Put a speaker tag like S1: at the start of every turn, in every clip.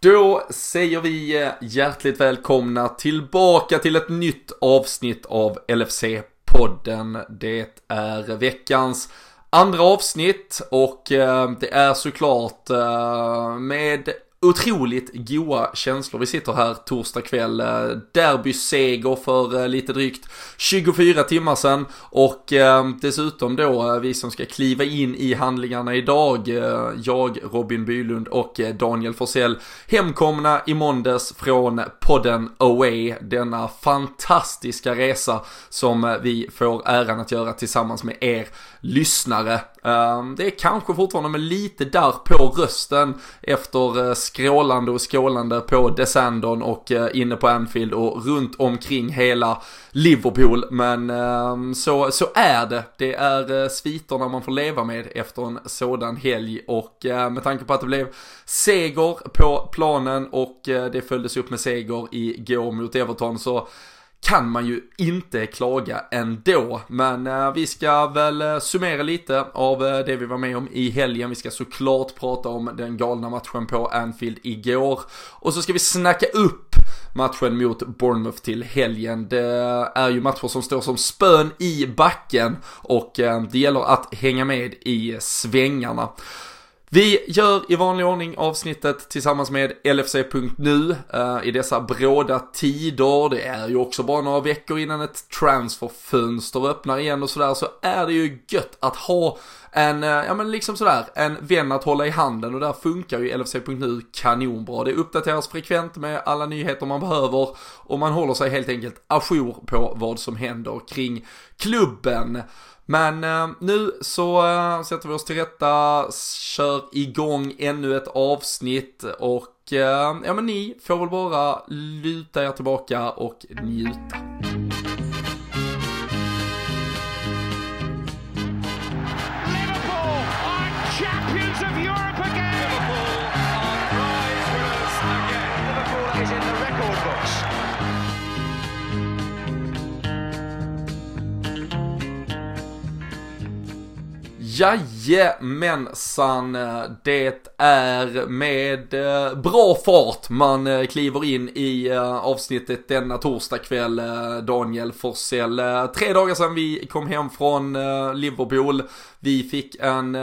S1: Då säger vi eh, hjärtligt välkomna tillbaka till ett nytt avsnitt av LFC-podden. Det är veckans andra avsnitt och eh, det är såklart eh, med otroligt goa känslor. Vi sitter här torsdag kväll, eh, derbyseger för eh, lite drygt 24 timmar sedan och eh, dessutom då vi som ska kliva in i handlingarna idag, jag, Robin Bylund och Daniel Forsell, hemkomna i måndags från podden Away, denna fantastiska resa som vi får äran att göra tillsammans med er lyssnare. Ehm, det är kanske fortfarande med lite där på rösten efter eh, skrålande och skålande på Desandon och eh, inne på Anfield och runt omkring hela Liverpool. Men ehm, så, så är det. Det är eh, sviterna man får leva med efter en sådan helg och med tanke på att det blev seger på planen och det följdes upp med seger igår mot Everton så kan man ju inte klaga ändå. Men eh, vi ska väl eh, summera lite av eh, det vi var med om i helgen. Vi ska såklart prata om den galna matchen på Anfield igår. Och så ska vi snacka upp matchen mot Bournemouth till helgen. Det är ju matcher som står som spön i backen och eh, det gäller att hänga med i svängarna. Vi gör i vanlig ordning avsnittet tillsammans med LFC.nu uh, eh, i dessa bråda tider. Det är ju också bara några veckor innan ett transferfönster öppnar igen och sådär så är det ju gött att ha en, eh, ja men liksom sådär, en vän att hålla i handen och där funkar ju LFC.nu kanonbra. Det uppdateras frekvent med alla nyheter man behöver och man håller sig helt enkelt ajour på vad som händer kring klubben. Men eh, nu så eh, sätter vi oss till rätta, kör igång ännu ett avsnitt och eh, ja men ni får väl bara luta er tillbaka och njuta. Jajamensan, det är med eh, bra fart man eh, kliver in i eh, avsnittet denna torsdagkväll, Daniel Forsell. Tre dagar sedan vi kom hem från Liverpool. Vi fick en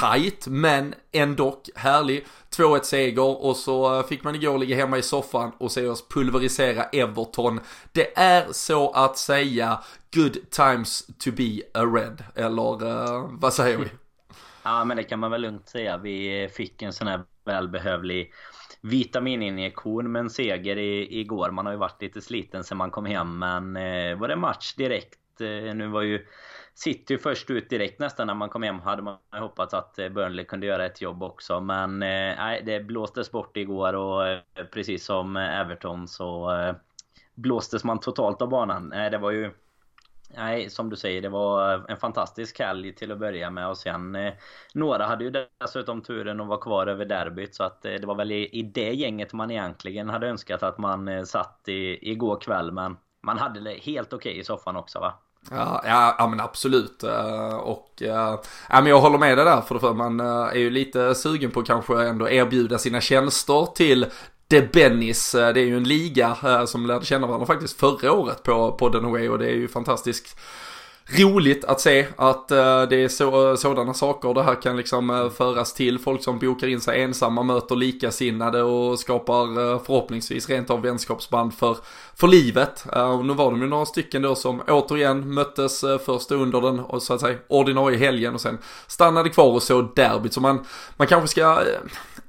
S1: tight men ändå härlig 2-1 seger och så eh, fick man igår ligga hemma i soffan och se oss pulverisera Everton. Det är så att säga good times to be a red, eller uh, vad säger vi?
S2: Ja men det kan man väl lugnt säga. Vi fick en sån här välbehövlig vitamininjektion med en seger i, igår. Man har ju varit lite sliten sen man kom hem men eh, var det match direkt. Eh, nu var ju City först ut direkt nästan när man kom hem. Hade man hoppats att eh, Burnley kunde göra ett jobb också. Men eh, nej, det blåstes bort igår och eh, precis som Everton så blåstes man totalt av banan. Det var ju Nej, som du säger, det var en fantastisk helg till att börja med och sen eh, några hade ju dessutom turen att vara kvar över derbyt så att eh, det var väl i, i det gänget man egentligen hade önskat att man eh, satt i, igår kväll men man hade det helt okej okay i soffan också va?
S1: Ja, ja, men absolut. Eh, och eh, ja, men jag håller med dig där för, för man eh, är ju lite sugen på att kanske ändå erbjuda sina tjänster till The Bennis. Det är ju en liga som lärde känna varandra faktiskt förra året på podden Away och det är ju fantastiskt roligt att se att uh, det är så, sådana saker det här kan liksom uh, föras till. Folk som bokar in sig ensamma möter likasinnade och skapar uh, förhoppningsvis rent av vänskapsband för, för livet. och nu var de ju några stycken då som återigen möttes först under den så att säga ordinarie helgen och sen stannade kvar och såg derbyt. Så man, man kanske ska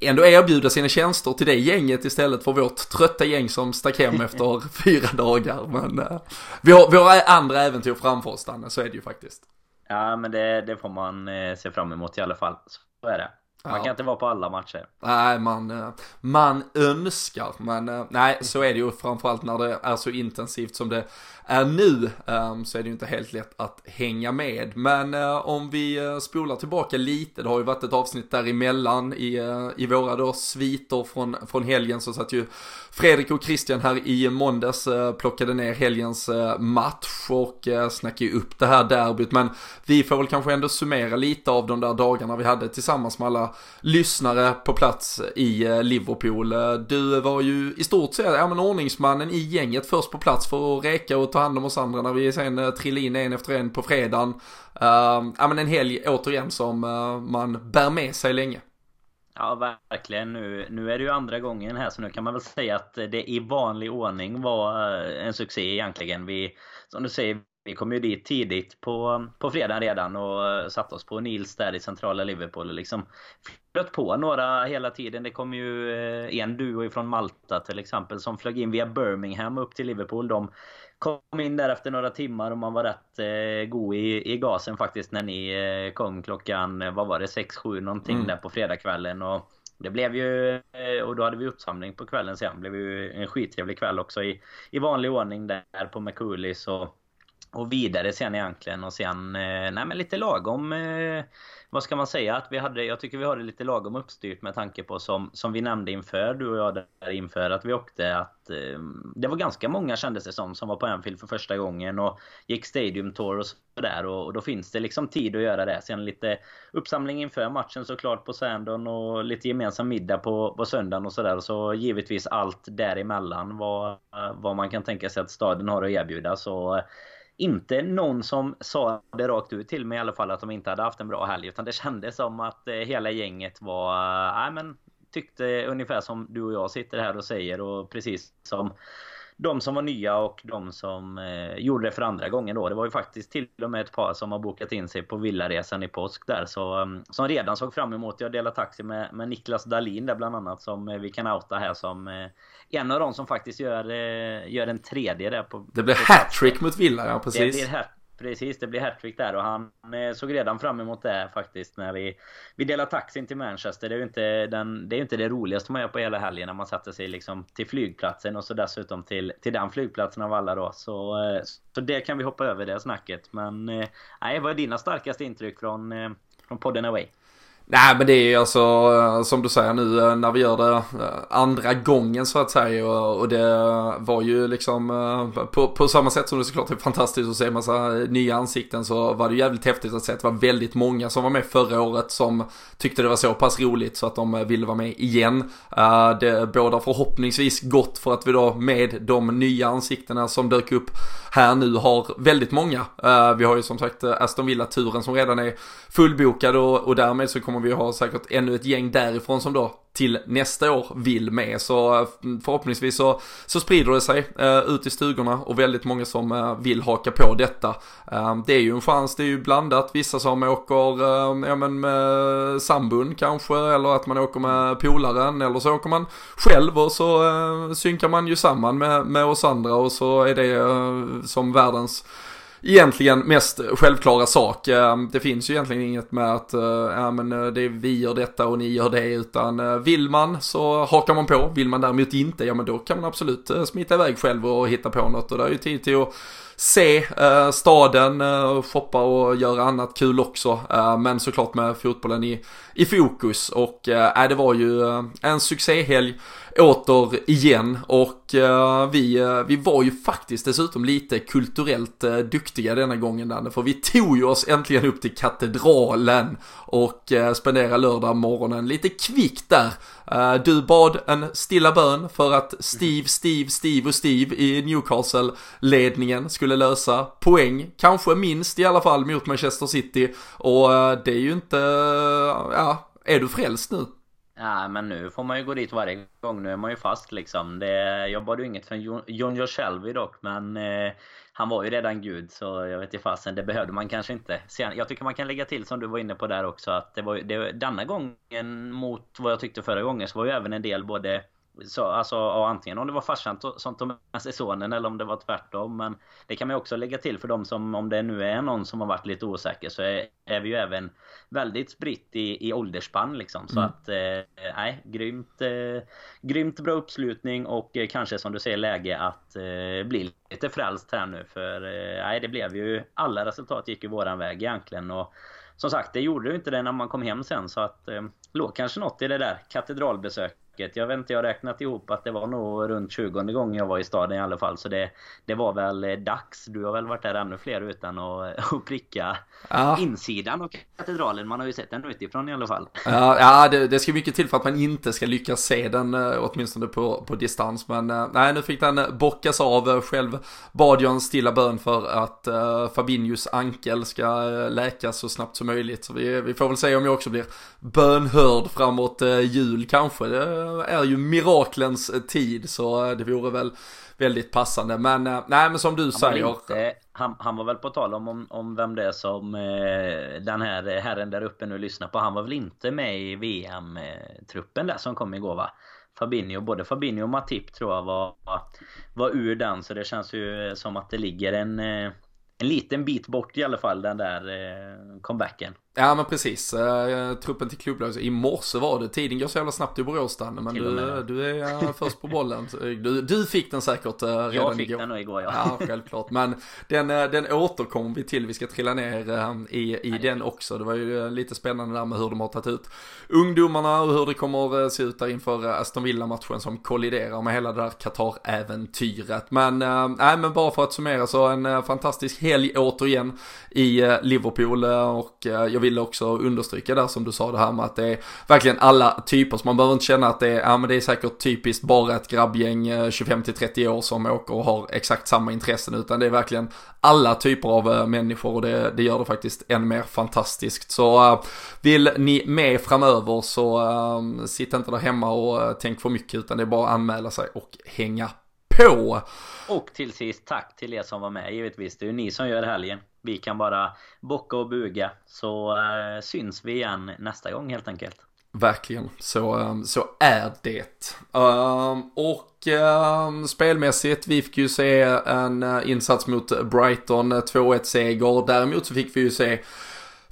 S1: ändå erbjuda sina tjänster till det gänget istället för vårt trötta gäng som stack hem efter fyra dagar. Men uh, vi, har, vi har andra äventyr framför oss Danne, så är det ju faktiskt.
S2: Ja men det, det får man eh, se fram emot i alla fall. Så är det. Man ja. kan inte vara på alla matcher.
S1: Nej, man, eh, man önskar. Men nej, så är det ju framförallt när det är så intensivt som det är nu um, så är det ju inte helt lätt att hänga med. Men uh, om vi spolar tillbaka lite, det har ju varit ett avsnitt däremellan i, i våra då sviter från, från helgen så satt ju Fredrik och Christian här i måndags plockade ner helgens match och snackade upp det här derbyt. Men vi får väl kanske ändå summera lite av de där dagarna vi hade tillsammans med alla lyssnare på plats i eh, Liverpool. Eh, du var ju i stort sett ja, men ordningsmannen i gänget först på plats för att reka och ta hand om oss andra när vi sen eh, trillade in en efter en på fredagen. Uh, ja men en helg återigen som uh, man bär med sig länge.
S2: Ja, verkligen. Nu, nu är det ju andra gången här så nu kan man väl säga att det i vanlig ordning var en succé egentligen. Vi, som du säger, vi kom ju dit tidigt på, på fredagen redan och satte oss på Nils där i centrala Liverpool och liksom flöt på några hela tiden. Det kom ju eh, en duo ifrån Malta till exempel som flög in via Birmingham upp till Liverpool. De kom in där efter några timmar och man var rätt eh, god i, i gasen faktiskt när ni eh, kom klockan, eh, vad var det, 6-7 någonting mm. där på fredagskvällen. Och det blev ju, eh, och då hade vi uppsamling på kvällen sen. Det blev ju en skittrevlig kväll också i, i vanlig ordning där på McCoolis och och vidare sen egentligen och sen, eh, nej men lite lagom eh, vad ska man säga? Att vi hade, jag tycker vi har det lite lagom uppstyrt med tanke på som, som vi nämnde inför du och jag där inför att vi åkte att eh, det var ganska många kändes det som som var på Anfield för första gången och gick Stadium Tour och sådär. Och, och då finns det liksom tid att göra det. Sen lite uppsamling inför matchen såklart på Sandon och lite gemensam middag på, på söndagen och sådär. Och så givetvis allt däremellan vad, vad man kan tänka sig att staden har att erbjuda. Så inte någon som sa det rakt ut till mig i alla fall att de inte hade haft en bra helg. Utan det kändes som att eh, hela gänget var, eh, nej men tyckte ungefär som du och jag sitter här och säger och precis som de som var nya och de som eh, gjorde det för andra gången då. Det var ju faktiskt till och med ett par som har bokat in sig på villaresan i påsk där. Så, um, som redan såg fram emot. Jag delar taxi med, med Niklas Dalin där bland annat som eh, vi kan outa här som eh, en av de som faktiskt gör, eh, gör en tredje där på
S1: Det blir hattrick mot Villa ja precis.
S2: Det blir hat Precis, det blir hattrick där och han eh, såg redan fram emot det faktiskt när vi, vi delade taxin till Manchester. Det är ju inte, den, det, är inte det roligaste man gör på hela helgen när man sätter sig liksom till flygplatsen och så dessutom till, till den flygplatsen av alla då. Så, eh, så det kan vi hoppa över det snacket. Men eh, nej, vad är dina starkaste intryck från, från podden Away?
S1: Nej men det är ju alltså som du säger nu eh, när vi gör det eh, andra gången så att säga och, det var ju liksom eh, på, på samma sätt som det såklart är fantastiskt att se massa nya ansikten så var det jävligt häftigt att se att det var väldigt många som var med förra året som tyckte det var så pass roligt så att de ville vara med igen. Det bådar förhoppningsvis gott för att vi då med de nya ansiktena som dök upp här nu har väldigt många. Vi har ju som sagt Aston Villa-turen som redan är fullbokad och, och därmed så kommer kommer vi ha säkert ännu ett gäng därifrån som då till nästa år vill med. Så eh, förhoppningsvis så, så sprider det sig eh, ut i stugorna och väldigt många som eh, vill haka på detta. Eh, det är ju en chans, det är ju blandat. Vissa som åker eh, ja, men med sambun kanske eller att man åker med polaren eller så åker man själv och så eh, synkar man ju samman med, med oss andra och så är det som världens egentligen mest självklara sak. Ehm, det finns ju egentligen inget med att eh, ja, men eh, det är vi gör detta och ni gör det utan eh, vill man så hakar man på. Vill man däremot inte, ja men då kan man absolut smita iväg själv och hitta på något och det är ju tid till att se eh, staden, eh, shoppa och göra annat kul också. Eh, men såklart med fotbollen i, i fokus och eh, äh, det var ju en succéhelg åter igen och uh, vi, uh, vi var ju faktiskt dessutom lite kulturellt uh, duktiga denna gången Danne, för vi tog ju oss äntligen upp till katedralen och uh, spenderade lördag morgonen lite kvickt där. du bad en stilla bön för att Steve, Steve, Steve och Steve i Newcastle-ledningen skulle lösa poäng, kanske minst i alla fall mot Manchester City och det är ju inte, ja, är du frälst nu?
S2: Ja men nu får man ju gå dit varje gång. Nu är man ju fast liksom. Det, jag bad ju inget från John Joselvi dock men eh, han var ju redan gud så jag vet inte fasen. Det behövde man kanske inte. Sen, jag tycker man kan lägga till som du var inne på där också att det var det, denna gången mot vad jag tyckte förra gången så var ju även en del både så, alltså ja, antingen om det var farsan som tog med sig sonen eller om det var tvärtom. Men det kan man också lägga till för de som, om det nu är någon som har varit lite osäker så är, är vi ju även väldigt spritt i, i åldersspann liksom. Så mm. att, eh, nej, grymt, eh, grymt bra uppslutning och eh, kanske som du säger läge att eh, bli lite frälst här nu. För eh, nej, det blev ju, alla resultat gick ju våran väg egentligen. Och som sagt, det gjorde ju inte det när man kom hem sen så att eh, låg kanske något i det där katedralbesöket Jag vet inte, jag har räknat ihop att det var nog runt 20 gången jag var i staden i alla fall. Så det, det var väl eh, dags. Du har väl varit där ännu fler utan att, att pricka ja. insidan av katedralen. Man har ju sett den utifrån i alla fall.
S1: Ja, ja det, det ska mycket till för att man inte ska lyckas se den eh, åtminstone på, på distans. Men eh, nej, nu fick den bockas av. Själv bad jag en stilla bön för att uh, Fabinhos ankel ska läkas så snabbt som möjligt. Så vi, vi får väl se om jag också blir bönhörd framåt uh, jul kanske. Det är ju miraklens tid så det vore väl väldigt passande. Men uh, nej men som du han säger.
S2: Inte, han, han, var väl på tal om, om, om vem det är som eh, den här herren där uppe nu lyssnar på. Han var väl inte med i VM-truppen där som kom igår va? Fabinho, både Fabinho och Matip tror jag var, var ur den så det känns ju som att det ligger en, en liten bit bort i alla fall den där comebacken.
S1: Ja men precis, uh, truppen till klubblaget. I morse var det, tiden går så jävla snabbt i Borås Danne, men du, du är uh, först på bollen. Du, du fick den säkert uh, redan igår.
S2: Jag fick igår. den nog igår ja.
S1: Ja självklart, men den, uh, den återkommer vi till, vi ska trilla ner i, i den också. Det var ju lite spännande där med hur de har tagit ut ungdomarna och hur det kommer se ut där inför Aston Villa-matchen som kolliderar med hela det där Qatar-äventyret. Men, nej men bara för att summera så en fantastisk helg återigen i Liverpool och jag ville också understryka där som du sa det här med att det är verkligen alla typer. Så man behöver inte känna att det är, ja men det är säkert typiskt bara ett grabbgäng eh, 25-30 år som åker och har exakt samma intressen. Utan det är verkligen alla typer av eh, människor och det, det gör det faktiskt än mer fantastiskt. Så uh, vill ni med framöver så uh, sitt inte där hemma och uh, tänk för mycket utan det är bara att anmäla sig och hänga på.
S2: Och till sist tack till er som var med givetvis. Det är ju ni som gör helgen. Vi kan bara bocka och buga så eh, syns vi igen nästa gång helt enkelt.
S1: Verkligen, så, ehm, så är det. Ehm, och ehm, spelmässigt, vi fick ju se en eh, insats mot Brighton, eh, 2-1 seger. Däremot så fick vi ju se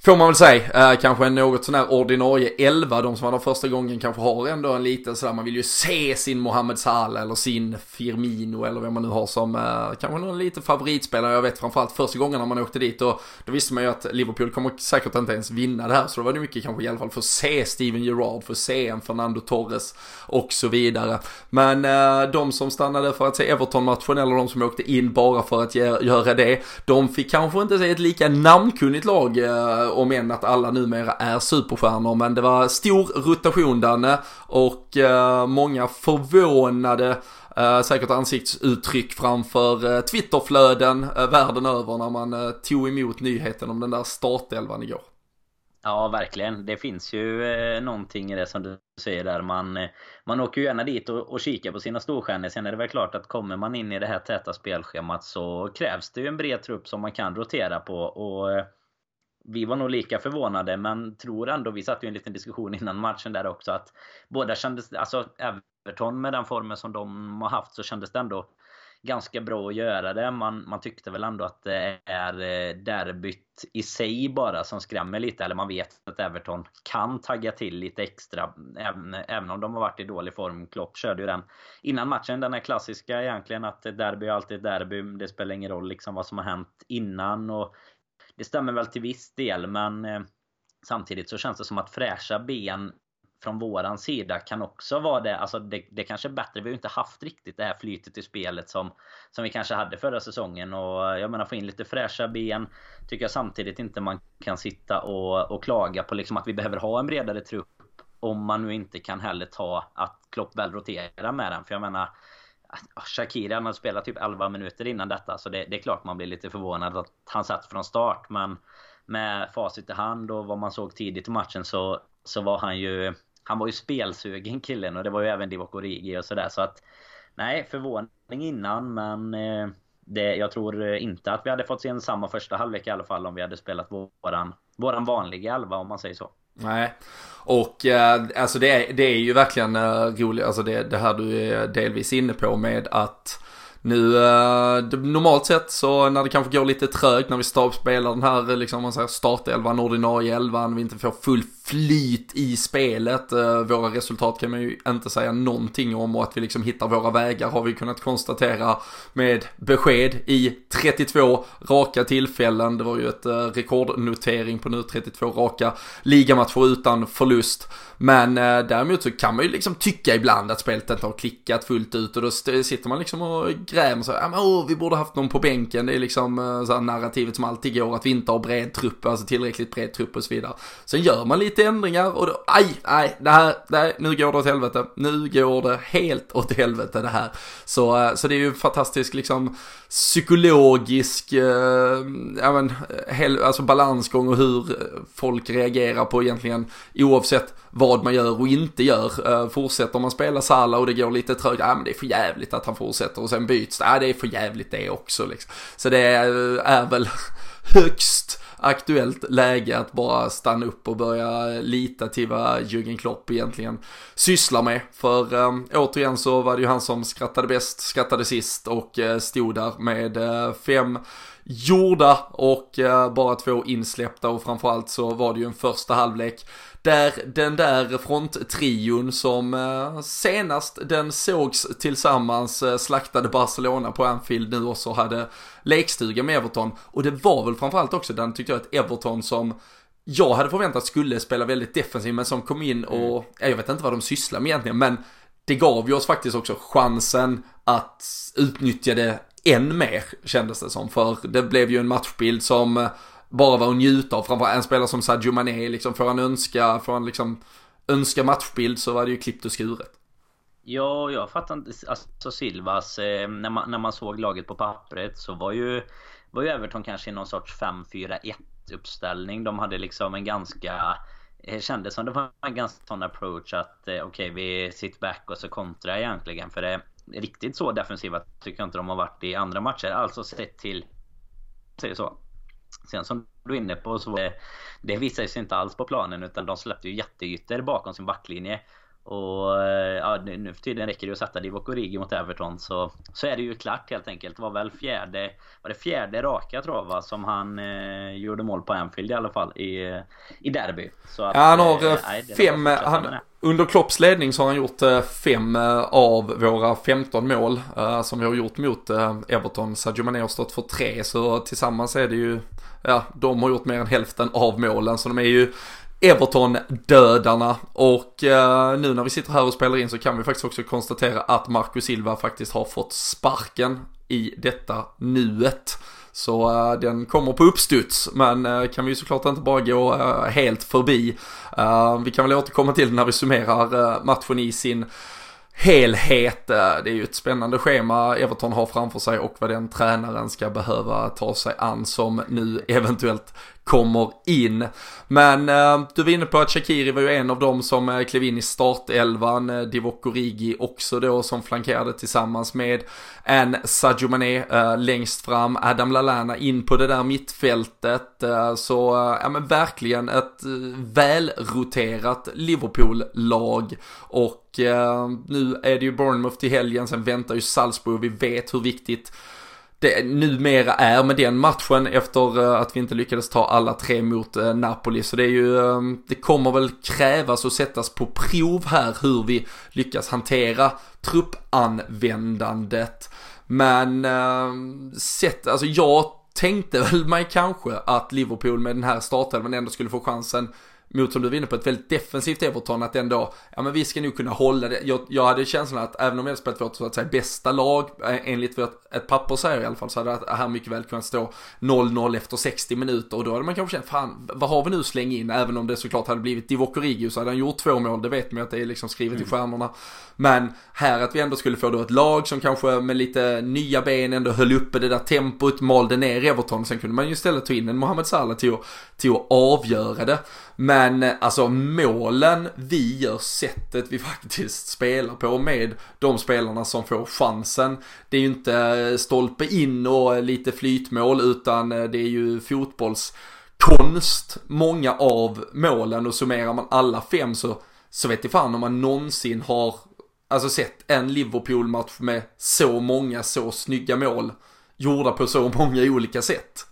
S1: Får man väl säga, eh, kanske en något sån här ordinarie 11, de som var de första gången kanske har ändå en liten sådär, man vill ju se sin Mohamed Salah eller sin Firmino eller vem man nu har som eh, kanske någon liten favoritspelare. Jag vet framförallt första gången när man åkte dit och då visste man ju att Liverpool kommer säkert inte ens vinna det här, så då var det mycket kanske i alla fall för att se Steven Gerrard, för att se en Fernando Torres och så vidare. Men eh, de som stannade för att se Everton-matchen eller de som åkte in bara för att göra det, de fick kanske inte se ett lika namnkunnigt lag eh, om än att alla numera är superstjärnor. Men det var stor rotation Danne och eh, många förvånade eh, säkert ansiktsuttryck framför eh, Twitterflöden världen över när man tog emot nyheten om den där startelvan igår.
S2: Ja, verkligen. Det finns ju eh, någonting i det som du säger där. Man, man åker ju gärna dit och, och kikar på sina storstjärnor. Sen är det väl klart att kommer man in i det här täta spelschemat så krävs det ju en bred trupp som man kan rotera på. Och vi var nog lika förvånade men tror ändå, vi satt ju en liten diskussion innan matchen där också att båda kändes, alltså Everton med den formen som de har haft så kändes det ändå ganska bra att göra det. Man, man tyckte väl ändå att det är eh, derbyt i sig bara som skrämmer lite. Eller man vet att Everton kan tagga till lite extra. Även, även om de har varit i dålig form. Klopp körde ju den innan matchen. Den är klassiska egentligen att derby är alltid ett derby. Det spelar ingen roll liksom vad som har hänt innan. Och det stämmer väl till viss del men eh, samtidigt så känns det som att fräscha ben från våran sida kan också vara det. Alltså det, det kanske är bättre. Vi har ju inte haft riktigt det här flytet i spelet som, som vi kanske hade förra säsongen. Och jag menar få in lite fräscha ben. Tycker jag samtidigt inte man kan sitta och, och klaga på liksom att vi behöver ha en bredare trupp. Om man nu inte kan heller ta att Klopp väl roterar med den. För jag menar Shakira hade spelat typ 11 minuter innan detta så det, det, är klart man blir lite förvånad att han satt från start men med facit i hand och vad man såg tidigt i matchen så, så var han ju han var ju spelsugen killen och det var ju även Divock Origi och sådär så att nej förvåning innan men eh, det, jag tror inte att vi hade fått se en samma första halvlek i alla fall om vi hade spelat våran, våran vanliga elva om man säger så.
S1: Nej, och eh, alltså det är, det är ju verkligen eh, roligt, alltså det, det här du är delvis inne på med att nu, eh, normalt sett så när det kanske går lite trögt när vi spelar den här eh, liksom man säger startelvan, ordinarie elvan, vi inte får full flyt i spelet. Eh, våra resultat kan man ju inte säga någonting om och att vi liksom hittar våra vägar har vi kunnat konstatera med besked i 32 raka tillfällen. Det var ju ett eh, rekordnotering på nu 32 raka ligamatcher utan förlust. Men eh, däremot så kan man ju liksom tycka ibland att spelet inte har klickat fullt ut och då sitter man liksom och grämer sig. Ja men åh, vi borde haft någon på bänken. Det är liksom eh, så här narrativet som alltid går att vi inte har bred trupp, alltså tillräckligt bred trupp och så vidare. Sen gör man lite lite ändringar och då, aj, aj, det här, nej, nu går det åt helvete. Nu går det helt åt helvete det här. Så, eh, så det är ju en fantastisk liksom psykologisk, eh, ja men, hel, alltså balansgång och hur folk reagerar på egentligen oavsett vad man gör och inte gör. Eh, fortsätter man spela Sala och det går lite trögt, ja men det är för jävligt att han fortsätter och sen byts det, ja det är för jävligt det också liksom. Så det är, eh, är väl högst aktuellt läge att bara stanna upp och börja lita till vad Jürgen Klopp egentligen sysslar med. För äh, återigen så var det ju han som skrattade bäst, skrattade sist och äh, stod där med äh, fem gjorda och äh, bara två insläppta och framförallt så var det ju en första halvlek där den där fronttrion som eh, senast den sågs tillsammans eh, slaktade Barcelona på Anfield nu också hade lekstuga med Everton. Och det var väl framförallt också den tyckte jag att Everton som jag hade förväntat skulle spela väldigt defensivt men som kom in och, mm. jag vet inte vad de sysslar med egentligen men det gav ju oss faktiskt också chansen att utnyttja det än mer kändes det som. För det blev ju en matchbild som bara vara hon njuta av. Framförallt en spelare som Sadio Mané, liksom får han önska, får han liksom önska matchbild så var det ju klippt och skuret.
S2: Ja, jag fattar inte. Alltså Silvas, eh, när, man, när man såg laget på pappret så var ju, var ju Everton kanske i någon sorts 5-4-1 uppställning. De hade liksom en ganska det kändes som det var en ganska sån approach att eh, okej okay, vi sit back och så kontra egentligen. För det riktigt så defensiva tycker jag inte de har varit i andra matcher. Alltså sett till, säger så, Sen som du är inne på så det, det visade sig inte alls på planen utan de släppte ju jätteytor bakom sin backlinje. Och eh, ja, nu för tiden räcker det att sätta Divock Origi mot Everton så, så är det ju klart helt enkelt. Det var väl fjärde, var det fjärde raka tror jag va, som han eh, gjorde mål på Anfield i alla fall i, i derby.
S1: Så att, ja, han har eh, nej, fem, han, under Klopps ledning så har han gjort eh, fem av våra 15 mål som vi har gjort mot Everton. Sadio Mané har stått för tre så tillsammans är det ju, ja, de har gjort mer än hälften av målen så de är ju Everton-dödarna och eh, nu när vi sitter här och spelar in så kan vi faktiskt också konstatera att Marco Silva faktiskt har fått sparken i detta nuet. Så uh, den kommer på uppstuds, men uh, kan vi ju såklart inte bara gå uh, helt förbi. vi kan väl återkomma till när vi summerar matchen i sin helhet. Det är ju ett spännande schema Everton har framför sig och vad den tränaren ska behöva ta sig an som nu eventuellt kommer in. Men eh, du var inne på att Shakiri var ju en av dem som eh, klev in i startelvan. Eh, Divock Origi också då som flankerade tillsammans med en Sadio Mané eh, längst fram. Adam Lallana in på det där mittfältet. Eh, så eh, ja men verkligen ett eh, välroterat Liverpool-lag. Och eh, nu är det ju Bournemouth till helgen, sen väntar ju Salzburg. Vi vet hur viktigt det numera är med den matchen efter eh, att vi inte lyckades ta alla tre mot eh, Napoli. Så det är ju, ehm, det kommer väl krävas och sättas på prov här hur vi lyckas hantera truppanvändandet. Men ehm, sett, alltså jag tänkte väl mig kanske att Liverpool med den här startelvan ändå skulle få chansen mot, som du var inne på, ett väldigt defensivt Everton att ändå, ja men vi ska nog kunna hålla det. Jag, jag hade känslan att även om jag hade spelat vårt så att säga bästa lag, eh, enligt vad ett papper säger i alla fall, så hade det här mycket väl kunnat stå 0-0 efter 60 minuter och då hade man kanske känt, fan vad har vi nu släng in? Även om det såklart hade blivit Divock Origi så hade han gjort två mål, det vet man ju att det är liksom skrivet mm. i stjärnorna. Men här att vi ändå skulle få då ett lag som kanske med lite nya ben ändå höll uppe det där tempot, malde ner Everton. Sen kunde man ju istället ta in en Mohamed Salah till att, till att avgöra det. Men alltså målen vi gör, sättet vi faktiskt spelar på med de spelarna som får chansen. Det är ju inte eh, stolpe in och lite flytmål utan eh, det är ju fotbollskonst, många av målen och summerar man alla fem så, så vet jag fan om man någonsin har alltså sett en Liverpool-match med så många så snygga mål gjorda på så många olika sätt.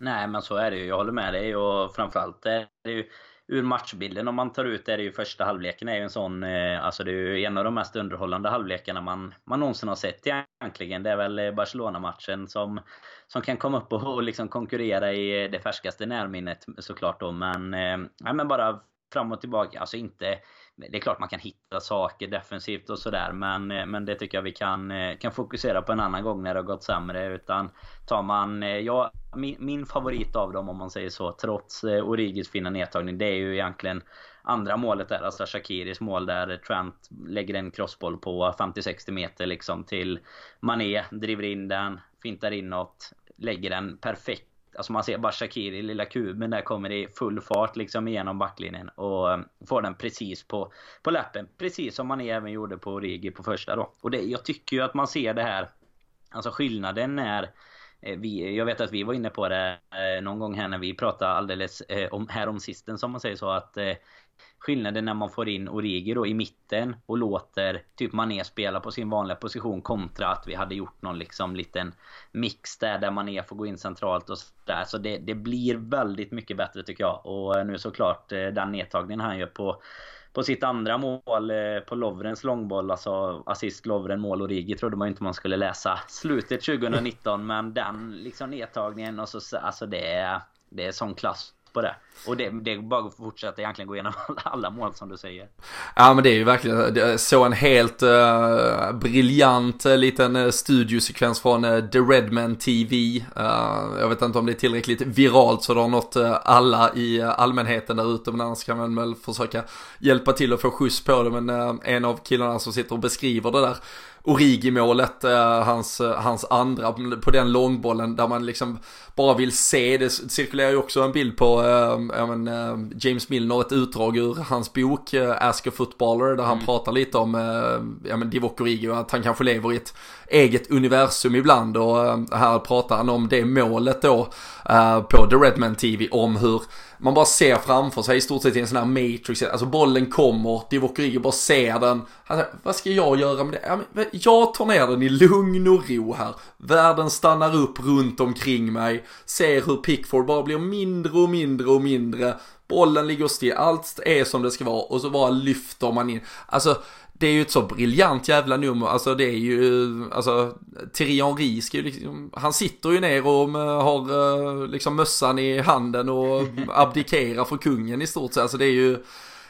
S2: Nej men så är det ju, jag håller med dig och framförallt är det ju ur matchbilden om man tar ut det är ju första halvleken är ju en sån, eh, alltså det är ju en av de mest underhållande halvlekarna man, man någonsin har sett egentligen. Det är väl eh, Barcelona-matchen som, som kan komma upp och, och liksom konkurrera i eh, det färskaste närminnet såklart då. Men, nej ja, men bara fram och tillbaka. Alltså inte... Det är klart man kan hitta saker defensivt och sådär men, eh, men det tycker jag vi kan, eh, kan fokusera på en annan gång när det har gått sämre. Utan tar man... Eh, ja, min, min favorit av dem om man säger så, trots Origis fina nedtagning, det är ju egentligen andra målet där, alltså Shakiris mål där Trent lägger en crossboll på 50-60 meter liksom till Mané, driver in den, fintar inåt, lägger den perfekt Alltså man ser bara Shakiri, lilla kuben där kommer i full fart liksom igenom backlinjen och eh, får den precis på, på läppen. Precis som man även gjorde på Origi på första då. Och det, jag tycker ju att man ser det här Alltså skillnaden är eh, vi, jag vet att vi var inne på det eh, någon gång här när vi pratade alldeles eh, om, här om sisten som man säger så att eh, Skillnaden när man får in Origi då i mitten och låter typ Mané spela på sin vanliga position kontra att vi hade gjort någon liksom liten mix där där Mané får gå in centralt och sådär. Så det, det blir väldigt mycket bättre tycker jag. Och nu såklart eh, den nedtagningen han gör på på sitt andra mål eh, på Lovrens långboll, alltså assist Lovren, mål Origi trodde man inte man skulle läsa slutet 2019 men den liksom nedtagningen och så alltså det är det är sån klass på det. Och det, det är bara att fortsätta egentligen gå igenom alla, alla mål som du säger.
S1: Ja men det är ju verkligen så en helt uh, briljant uh, liten eh, studiosekvens från uh, The Redman TV. jag vet inte om det är tillräckligt viralt så det har nått alla i allmänheten där ute men annars kan man väl försöka hjälpa till att få skjuts på det men en av killarna som sitter och beskriver det där Origi-målet, hans, hans andra på den långbollen där man liksom bara vill se. Det cirkulerar ju också en bild på äh, men, äh, James Milner, ett utdrag ur hans bok äh, Ask a Footballer där han mm. pratar lite om äh, ja, men Divock Origi och att han kanske lever i ett eget universum ibland och äh, här pratar han om det målet då på The Redman TV om hur man bara ser framför sig i stort sett i en sån här matrix, alltså bollen kommer, Divock Origi bara ser den. Alltså, vad ska jag göra med det? Jag tar ner den i lugn och ro här. Världen stannar upp runt omkring mig, ser hur Pickford bara blir mindre och mindre och mindre. Bollen ligger still, allt är som det ska vara och så bara lyfter man in. Alltså det är ju ett så briljant jävla nummer, alltså det är ju, alltså Thierry Henry ska ju liksom, han sitter ju ner och har eh, liksom mössan i handen och abdikerar för kungen i stort sett, alltså det är ju,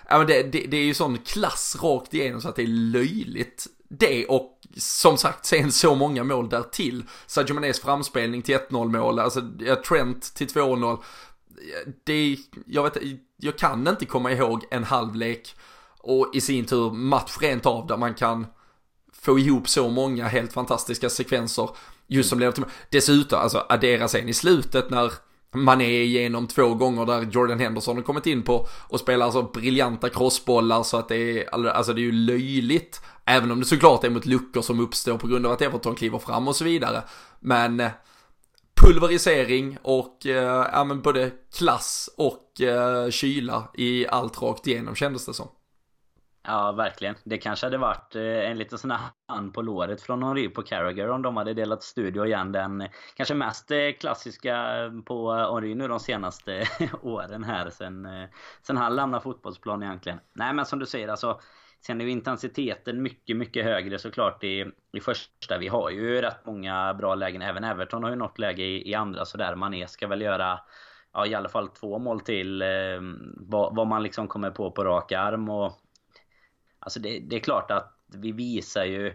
S1: ja men det, det, det är ju sån klass rakt igenom så att det är löjligt. Det och som sagt sen så många mål därtill. Sadio Manés framspelning till 1-0 mål, alltså Trent till 2-0. Det, jag vet jag kan inte komma ihåg en halvlek och i sin tur match rent av där man kan få ihop så många helt fantastiska sekvenser just som leder till Dessutom, alltså addera sen i slutet när man är igenom två gånger där Jordan Henderson har kommit in på och spelar så briljanta crossbollar så att det är, alltså det är ju löjligt. Även om det såklart är mot luckor som uppstår på grund av att Everton kliver fram och så vidare. Men eh, pulverisering och eh, ja men både klass och eh, kyla i allt rakt igenom kändes det som.
S2: Ja, verkligen. Det kanske hade varit eh, en liten sån här hand på låret från Henri på Carragher om de hade delat studio igen. Den eh, kanske mest eh, klassiska på Henri nu de senaste åren här sen, sen han lämnade fotbollsplanen egentligen. Nej, men som du säger alltså. Sen är ju intensiteten mycket, mycket högre såklart i, i första. Vi har ju rätt många bra lägen. Även Everton har ju något läge i, i andra sådär. Mané ska väl göra ja, i alla fall två mål till. Eh, vad, vad, man liksom kommer på på rak arm. Och Alltså det, det, är klart att vi visar ju...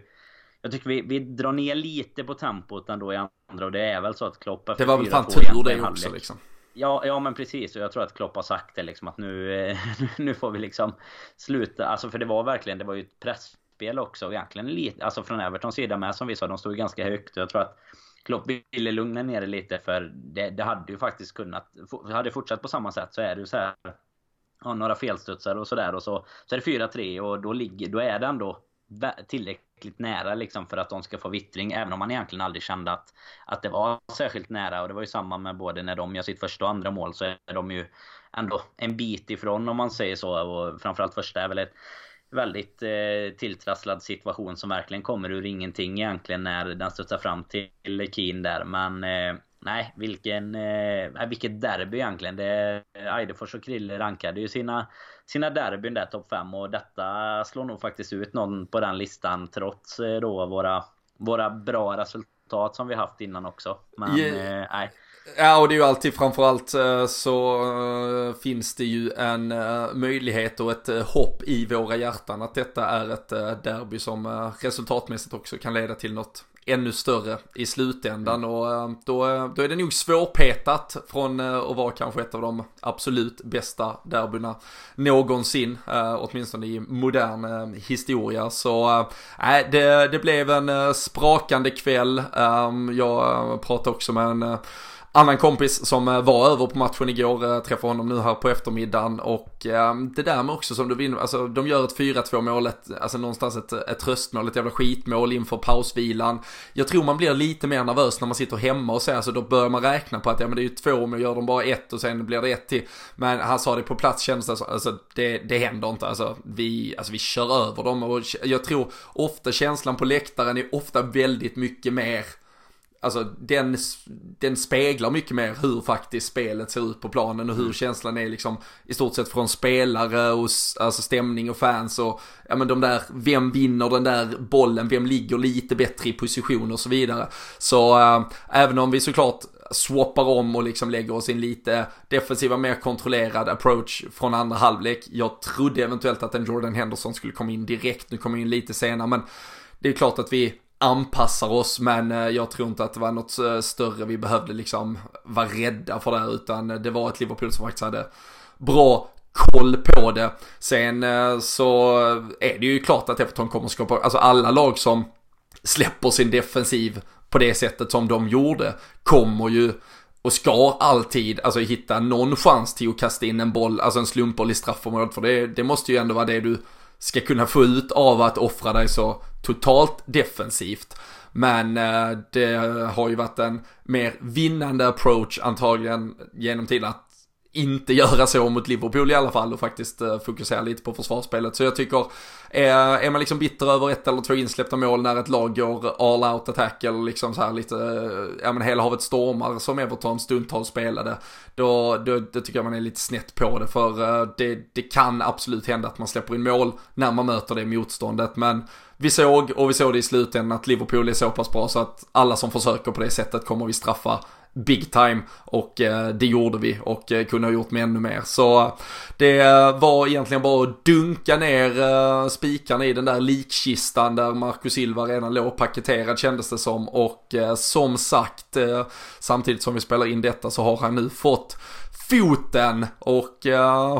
S2: Jag tycker vi, vi drar ner lite på tempot ändå i andra och det är väl så att Klopp
S1: Det var väl fan tur det också liksom.
S2: Ja, ja men precis och jag tror att Klopp har sagt det liksom att nu, nu får vi liksom sluta. Alltså för det var verkligen, det var ju ett pressspel också egentligen lite, alltså från Evertons sida med som vi sa, de stod ganska högt och jag tror att Klopp ville lugna ner det lite för det, det hade ju faktiskt kunnat, hade fortsatt på samma sätt så är det ju så här ja, några felstudsar och sådär. Och så, så är det 4-3 och då, ligger, då är det ändå tillräckligt nära liksom för att de ska få vittring. Även om man egentligen aldrig kände att, att det var särskilt nära. Och det var ju samma med både när de gör sitt första och andra mål så är de ju ändå en bit ifrån om man säger så. Och framförallt första är väl ett väldigt eh, tilltrasslad situation som verkligen kommer ur ingenting egentligen när den studsar fram till Keen där. Men eh, nej, vilken, eh, vilket derby egentligen. Det, Eidefors och Krille rankade ju sina, sina derbyn där topp 5 och detta slår nog faktiskt ut någon på den listan trots eh, då våra, våra bra resultat som vi haft innan också. Men yeah. eh, nej.
S1: Ja, och det är ju alltid framförallt eh, så uh, finns det ju en uh, möjlighet och ett hopp i våra hjärtan att detta är ett derby som resultatmässigt också kan leda till något ännu större i slutändan och eh, då, då är det nog svårpetat från eh, att vara kanske ett av de absolut bästa derbyna någonsin, eh, åtminstone i modern historia. Så äh, det, det blev en sprakande kväll. Jag pratade också med en annan kompis som eh, var över på matchen igår, eh, träffade honom nu här på eftermiddagen och eh, det där med också som du vinner, alltså de gör ett 4-2 målet, alltså någonstans ett, ett tröstmål, ett jävla skitmål inför pausvilan. Jag tror man blir lite mer nervös när man sitter hemma och säger, alltså då börjar man räkna på att ja men det är ju två, men gör de bara ett och sen blir det ett till. Men han sa det på plats kändes det alltså det, det händer inte, alltså vi, alltså vi kör över dem och jag tror ofta känslan på läktaren är ofta väldigt mycket mer Alltså den, den speglar mycket mer hur faktiskt spelet ser ut på planen och hur mm. känslan är liksom i stort sett från spelare och alltså stämning och fans och ja men de där, vem vinner den där bollen, vem ligger lite bättre i position och så vidare. Så äh, även om vi såklart swappar om och liksom lägger oss in lite defensiva, mer kontrollerad approach från andra halvlek. Jag trodde eventuellt att en Jordan Henderson skulle komma in direkt, nu kommer in lite senare men det är klart att vi anpassar oss men eh, jag tror inte att det var något eh, större vi behövde liksom vara rädda för det utan eh, det var ett Liverpool som faktiskt hade bra koll på det. Sen så är det ju klart att Everton kommer skapa, alltså alla lag som släpper sin defensiv på det sättet som de gjorde kommer ju och ska alltid alltså hitta någon chans till att kasta in en boll, alltså en slumpboll i straffområdet för det, det måste ju ändå vara det du ska kunna få ut av att offra dig så totalt defensivt. Men eh, det har ju varit en mer vinnande approach antagligen genom tiden att inte göra så mot Liverpool i alla fall och faktiskt eh, fokusera lite på försvarsspelet. Så jag tycker, eh, är, man liksom bitter över ett eller två insläppta mål när ett lag går all out attack eller liksom så här lite, eh, ja men hela havet stormar som Everton stundtals spelade, då, då, då tycker jag man är lite snett på det. För det, det kan absolut hända att man släpper in mål när man möter det motståndet. Men vi såg, och vi såg det i slutändan, att Liverpool är så pass bra så att alla som försöker på det sättet kommer vi straffa big time och eh, det gjorde vi och eh, kunde ha gjort med ännu mer. Så eh, det var egentligen bara att dunka ner spikarna i den där likkistan där Marcus Silva redan låg paketerad kändes det som och som sagt samtidigt som vi spelar in detta så har han nu fått foten och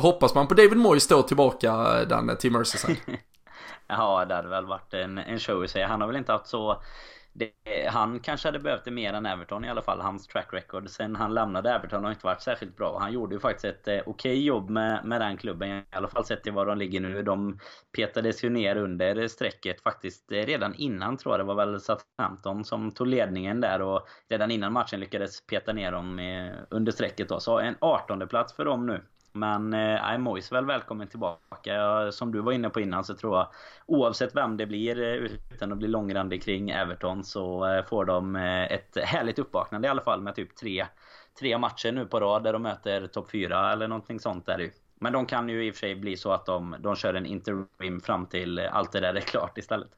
S1: hoppas man på David Moyes då tillbaka den till Merseyside.
S2: ja det hade väl varit en, en show i sig. Han har väl inte haft så det, han kanske hade behövt det mer än Everton i alla fall, hans track record. Sen han lämnade Everton har inte varit särskilt bra. Han gjorde ju faktiskt ett eh, okej okay jobb med, med den klubben. I alla fall sett till var de ligger nu. De petades ju ner under strecket faktiskt eh, redan innan tror jag. Det var väl Southampton som tog ledningen där och redan innan matchen lyckades peta ner dem eh, under strecket då. Så en 18 plats för dem nu. Men eh, Moise väl välkommen tillbaka. Som du var inne på innan så tror jag oavsett vem det blir eh, utan att bli långrandig kring Everton så eh, får de eh, ett härligt uppvaknande i alla fall med typ tre, tre matcher nu på rad där de möter topp fyra eller någonting sånt där ju. Men de kan ju i och för sig bli så att de, de kör en interim fram till allt det där är klart istället.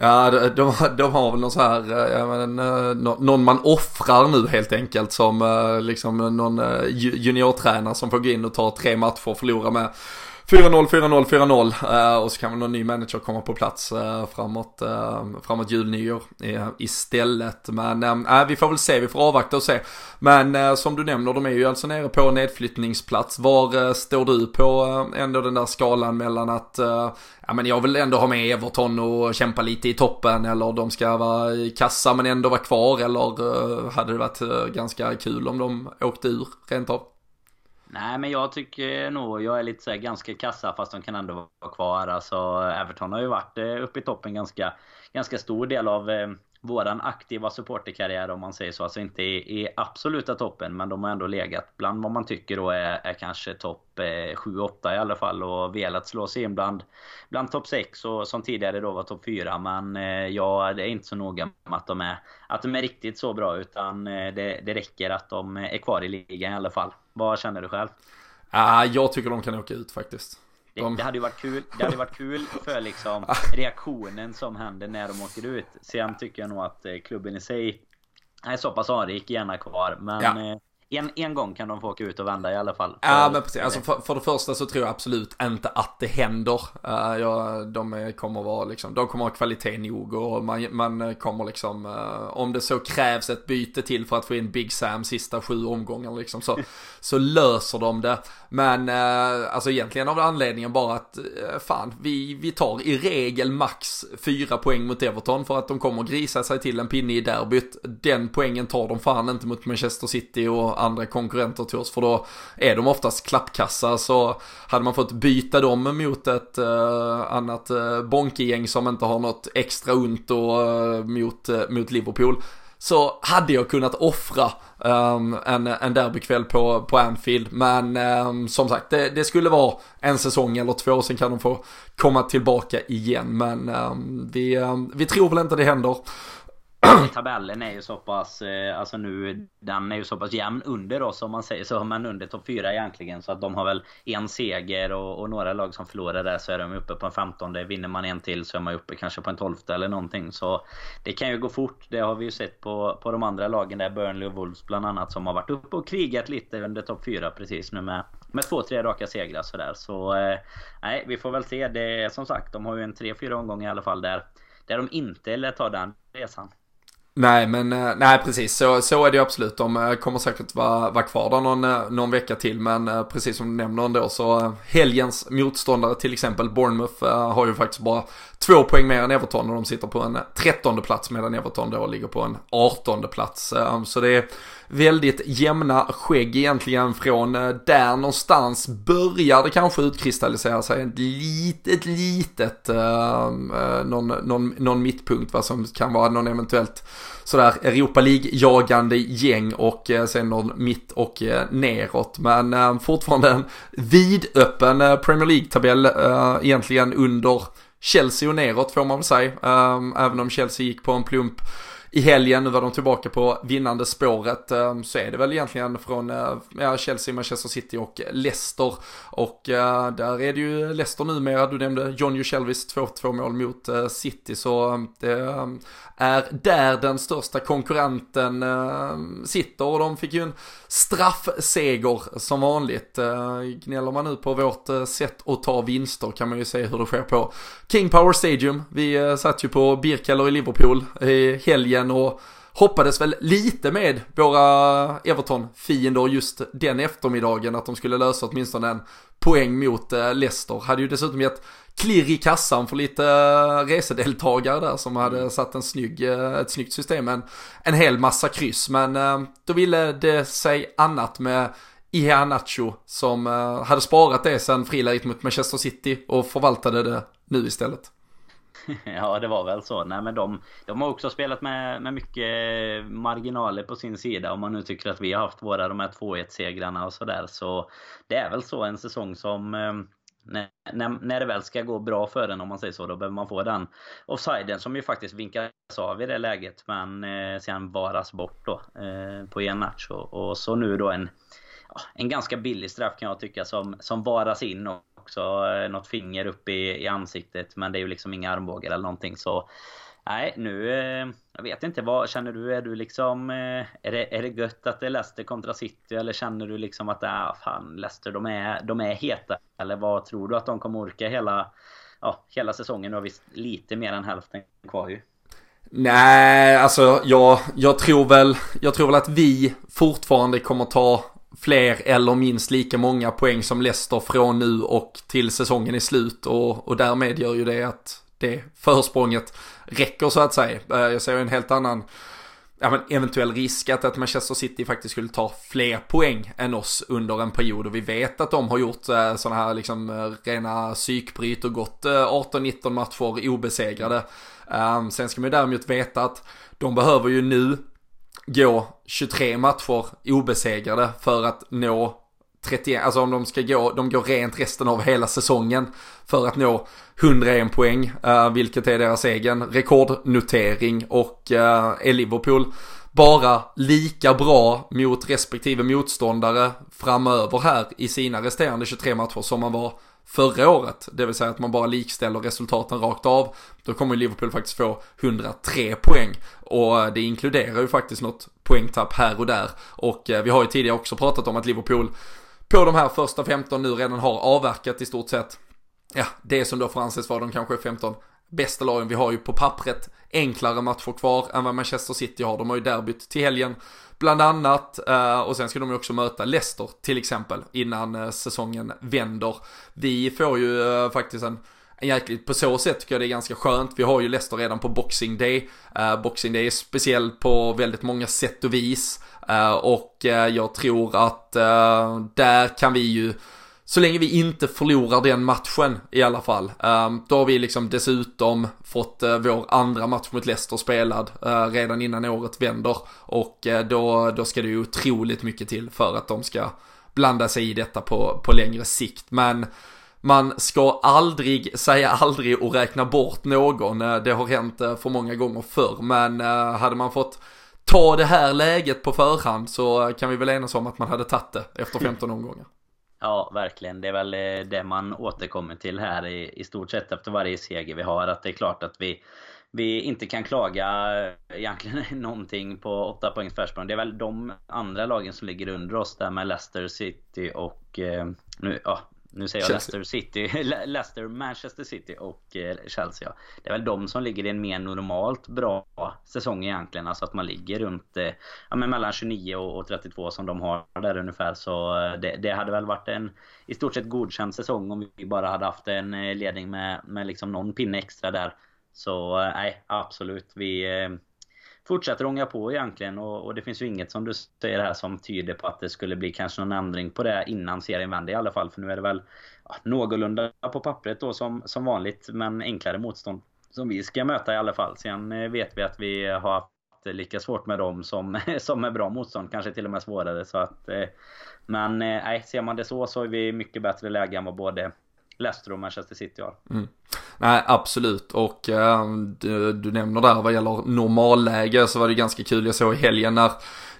S1: Ja, de, de, har väl någon så här, eh, jag menar, någon man offrar nu helt enkelt som eh, liksom någon eh, juniortränare som får gå in och ta tre matcher och förlora med 4-0, 4-0, 4-0 och så kan väl någon ny manager komma på plats eh, framåt, eh, framåt jul, nyår eh, istället. Men äh, vi får väl se, vi får avvakta och se. Men som du nämner, de är ju alltså nere på nedflyttningsplats. Var står du på ändå den där skalan mellan att ja men jag vill ändå ha med Everton och kämpa lite i toppen eller de ska vara i kassa men ändå vara kvar eller hade det varit ganska kul om de åkte ur rent av?
S2: Nej men jag tycker nog, jag är lite så ganska kassa fast de kan ändå vara kvar. Alltså Everton har ju varit eh, uppe i toppen ganska, ganska stor del av, eh, våran aktiva supporterkarriär om man säger så. Alltså inte i, i absoluta toppen men de har ändå legat bland vad man tycker då är, är kanske topp eh, 7-8 i alla fall och velat slå sig in bland, bland topp 6 och som tidigare då var topp 4 men eh, ja det är inte så noga med att de är, att de är riktigt så bra utan eh, det, det räcker att de är kvar i ligan i alla fall. Vad känner du själv?
S1: Ah, jag tycker de kan åka ut faktiskt.
S2: Det, det, hade ju varit kul, det hade varit kul för liksom reaktionen som händer när de åker ut. Sen tycker jag nog att eh, klubben i sig är så pass anrik, gärna kvar. Men ja. En, en gång kan de få åka ut och vända i alla fall.
S1: Ja men precis, alltså för, för det första så tror jag absolut inte att det händer. Uh, ja, de kommer vara liksom, de kommer ha kvalitet nog och man, man kommer liksom, uh, om det så krävs ett byte till för att få in Big Sam sista sju omgångar liksom så, så löser de det. Men uh, alltså egentligen av anledningen bara att fan, vi, vi tar i regel max fyra poäng mot Everton för att de kommer grisa sig till en pinne i derbyt. Den poängen tar de fan inte mot Manchester City och andra konkurrenter till oss för då är de oftast klappkassa så hade man fått byta dem mot ett eh, annat eh, bonkegäng som inte har något extra ont och eh, mot, eh, mot Liverpool så hade jag kunnat offra um, en, en derbykväll på, på Anfield. Men um, som sagt, det, det, skulle vara en säsong eller två, sen kan de få komma tillbaka igen. Men um, vi, vi tror väl inte det händer.
S2: tabellen är ju så pass, eh, alltså nu, den är ju så pass jämn under oss om man säger så, men under topp 4 egentligen. Så att de har väl en seger och, och, några lag som förlorar där så är de uppe på en 15. Vinner man en till så är man uppe kanske på en 12 eller någonting. Så det kan ju gå fort. Det har vi ju sett på, på de andra lagen där, Burnley och Wolves bland annat, som har varit uppe och krigat lite under topp 4 precis nu med med två, tre raka segrar sådär. Så eh, nej, vi får väl se. Det är som sagt, de har ju en tre, fyra omgångar i alla fall där, där de inte lär ta den resan.
S1: Nej, men eh, nej precis så, så är det absolut. De eh, kommer säkert vara, vara kvar där någon, eh, någon vecka till. Men precis som du nämner ändå så helgens motståndare till exempel Bournemouth har ju faktiskt bara två poäng mer än Everton och de sitter på en trettonde plats medan Everton då ligger på en artonde plats. Ehm, så det är väldigt jämna skägg egentligen från eh, där någonstans börjar det kanske utkristallisera sig ett litet, litet, ehm, eh, någon, någon, någon mittpunkt vad som kan vara någon eventuellt sådär Europa League-jagande gäng och eh, sen någon mitt och eh, neråt. Men eh, fortfarande en vidöppen eh, Premier League-tabell egentligen under Chelsea och neråt får man väl säga. Ehm, även om Chelsea gick på en plump i helgen, nu var de tillbaka på vinnande spåret, ehm, så är det väl egentligen från eh, ja, Chelsea, Manchester City och Leicester. Och uh, där är det ju Leicester numera, du nämnde John Jushelvis 2-2 mål mot uh, City, så ehm, det um, är där den största konkurrenten uh, sitter och de fick ju en straffseger som vanligt. Eh, gnäller man nu på vårt eh, sätt att ta vinster kan man ju se hur det sker på King Power Stadium. Vi eh, satt ju på Birkeller i Liverpool i helgen helgen och hoppades väl lite med våra Everton-fiender just den eftermiddagen att de skulle lösa åtminstone en poäng mot eh, Leicester. Hade ju dessutom gett klirr i kassan för lite eh, resedeltagare där som hade mm. satt en snygg, eh, ett snyggt system. En, en hel massa kryss men då ville det sig annat med Iheanacho som hade sparat det sen friläget mot Manchester City och förvaltade det nu istället.
S2: ja, det var väl så. Nej, men de, de har också spelat med, med mycket marginaler på sin sida. Om man nu tycker att vi har haft våra de här 2-1-segrarna och sådär. Så det är väl så en säsong som... Eh, när, när, när det väl ska gå bra för en om man säger så, då behöver man få den offsiden som ju faktiskt vinkas av i det läget. Men eh, sen varas bort då eh, på en match. Och, och så nu då en, en ganska billig straff kan jag tycka som, som varas in. Och, också eh, något finger upp i, i ansiktet. Men det är ju liksom inga armbågar eller någonting så... Nej, nu... Eh, jag vet inte, vad känner du? Är du liksom... Eh, är det, är det gött att det är Leicester kontra City? Eller känner du liksom att, ah, fan, Leicester de är, de är heta? Eller vad tror du att de kommer orka hela, ja, hela säsongen? Nu har vi lite mer än hälften kvar ju.
S1: Nej, alltså jag, jag, tror väl, jag tror väl att vi fortfarande kommer ta fler eller minst lika många poäng som Leicester från nu och till säsongen är slut och, och därmed gör ju det att det försprånget räcker så att säga. Eh, jag ser en helt annan ja, men eventuell risk att, att Manchester City faktiskt skulle ta fler poäng än oss under en period och vi vet att de har gjort eh, sådana här liksom eh, rena psykbryt och gått eh, 18-19 matcher obesegrade. Um, sen ska man ju däremot veta att de behöver ju nu gå 23 matcher obesegrade för att nå 31, alltså om de ska gå, de går rent resten av hela säsongen för att nå 101 poäng, uh, vilket är deras egen rekordnotering. Och uh, är Liverpool bara lika bra mot respektive motståndare framöver här i sina resterande 23 matcher som man var förra året. Det vill säga att man bara likställer resultaten rakt av. Då kommer Liverpool faktiskt få 103 poäng. Och eh, det inkluderar ju faktiskt något poängtapp här och där. Och eh, vi har ju tidigare också pratat om att Liverpool på de här första 15 nu redan har avverkat i stort sett. Ja, det som då får anses vara de kanske 15 bästa lagen. Vi har ju på pappret enklare matcher kvar än vad Manchester City har. De har ju derbyt till helgen bland annat. Eh, och sen ska de ju också möta Leicester till exempel innan eh, säsongen vänder. Vi får ju eh, faktiskt en jäkligt, på så sätt tycker jag det är ganska skönt. Vi har ju Leicester redan på Boxing Day. Boxing Day är speciell på väldigt många sätt och vis. och jag tror att där kan vi ju så länge vi inte förlorar den matchen i alla fall. Ehm, då har vi liksom dessutom fått eh, vår andra match mot Leicester spelad eh, redan innan året vänder. Och eh, då, då ska det ju otroligt mycket till för att de ska blanda sig i detta på, på längre sikt. Men man ska aldrig säga aldrig och räkna bort någon. Det har hänt för många gånger förr. Men hade man fått ta det här läget på förhand så kan vi väl enas om att man hade tagit det efter 15 omgångar.
S2: Ja, verkligen. Det är väl eh, det man återkommer till här i, i stort sett efter varje seger vi har. Att det är klart att vi, vi inte kan klaga eh, egentligen någonting på 8 poängs försprång. Det är väl de andra lagen som ligger under oss där med Leicester City och eh, nu, ja, nu säger jag Chelsea. Leicester City, Leicester, Manchester City och eh, Chelsea. Ja. Det är väl de som ligger i en mer normalt bra säsong egentligen. Alltså att man ligger runt eh, ja, men mellan 29 och 32 som de har där ungefär. Så eh, det, det, hade väl varit en i stort sett godkänd säsong om vi bara hade haft en ledning med, med liksom någon pinne extra där. Så nej, absolut. Vi fortsätter ånga på egentligen och, och, det finns ju inget som du säger här som tyder på att det skulle bli kanske någon ändring på det innan serien vänder i alla fall. För nu är det väl ja, någorlunda på pappret då som, som vanligt men enklare motstånd som vi ska möta i alla fall. Sen eh, vet vi att vi har haft lika svårt med dem som, som är bra motstånd. Kanske till och med svårare. Så att, eh, men eh, nej, ser man det så så är vi mycket bättre läge än vad både Leicester och Manchester City har. Mm.
S1: Nej, absolut. Och äh, du, du, nämner där vad gäller normalläge så var det ganska kul. Jag såg i helgen när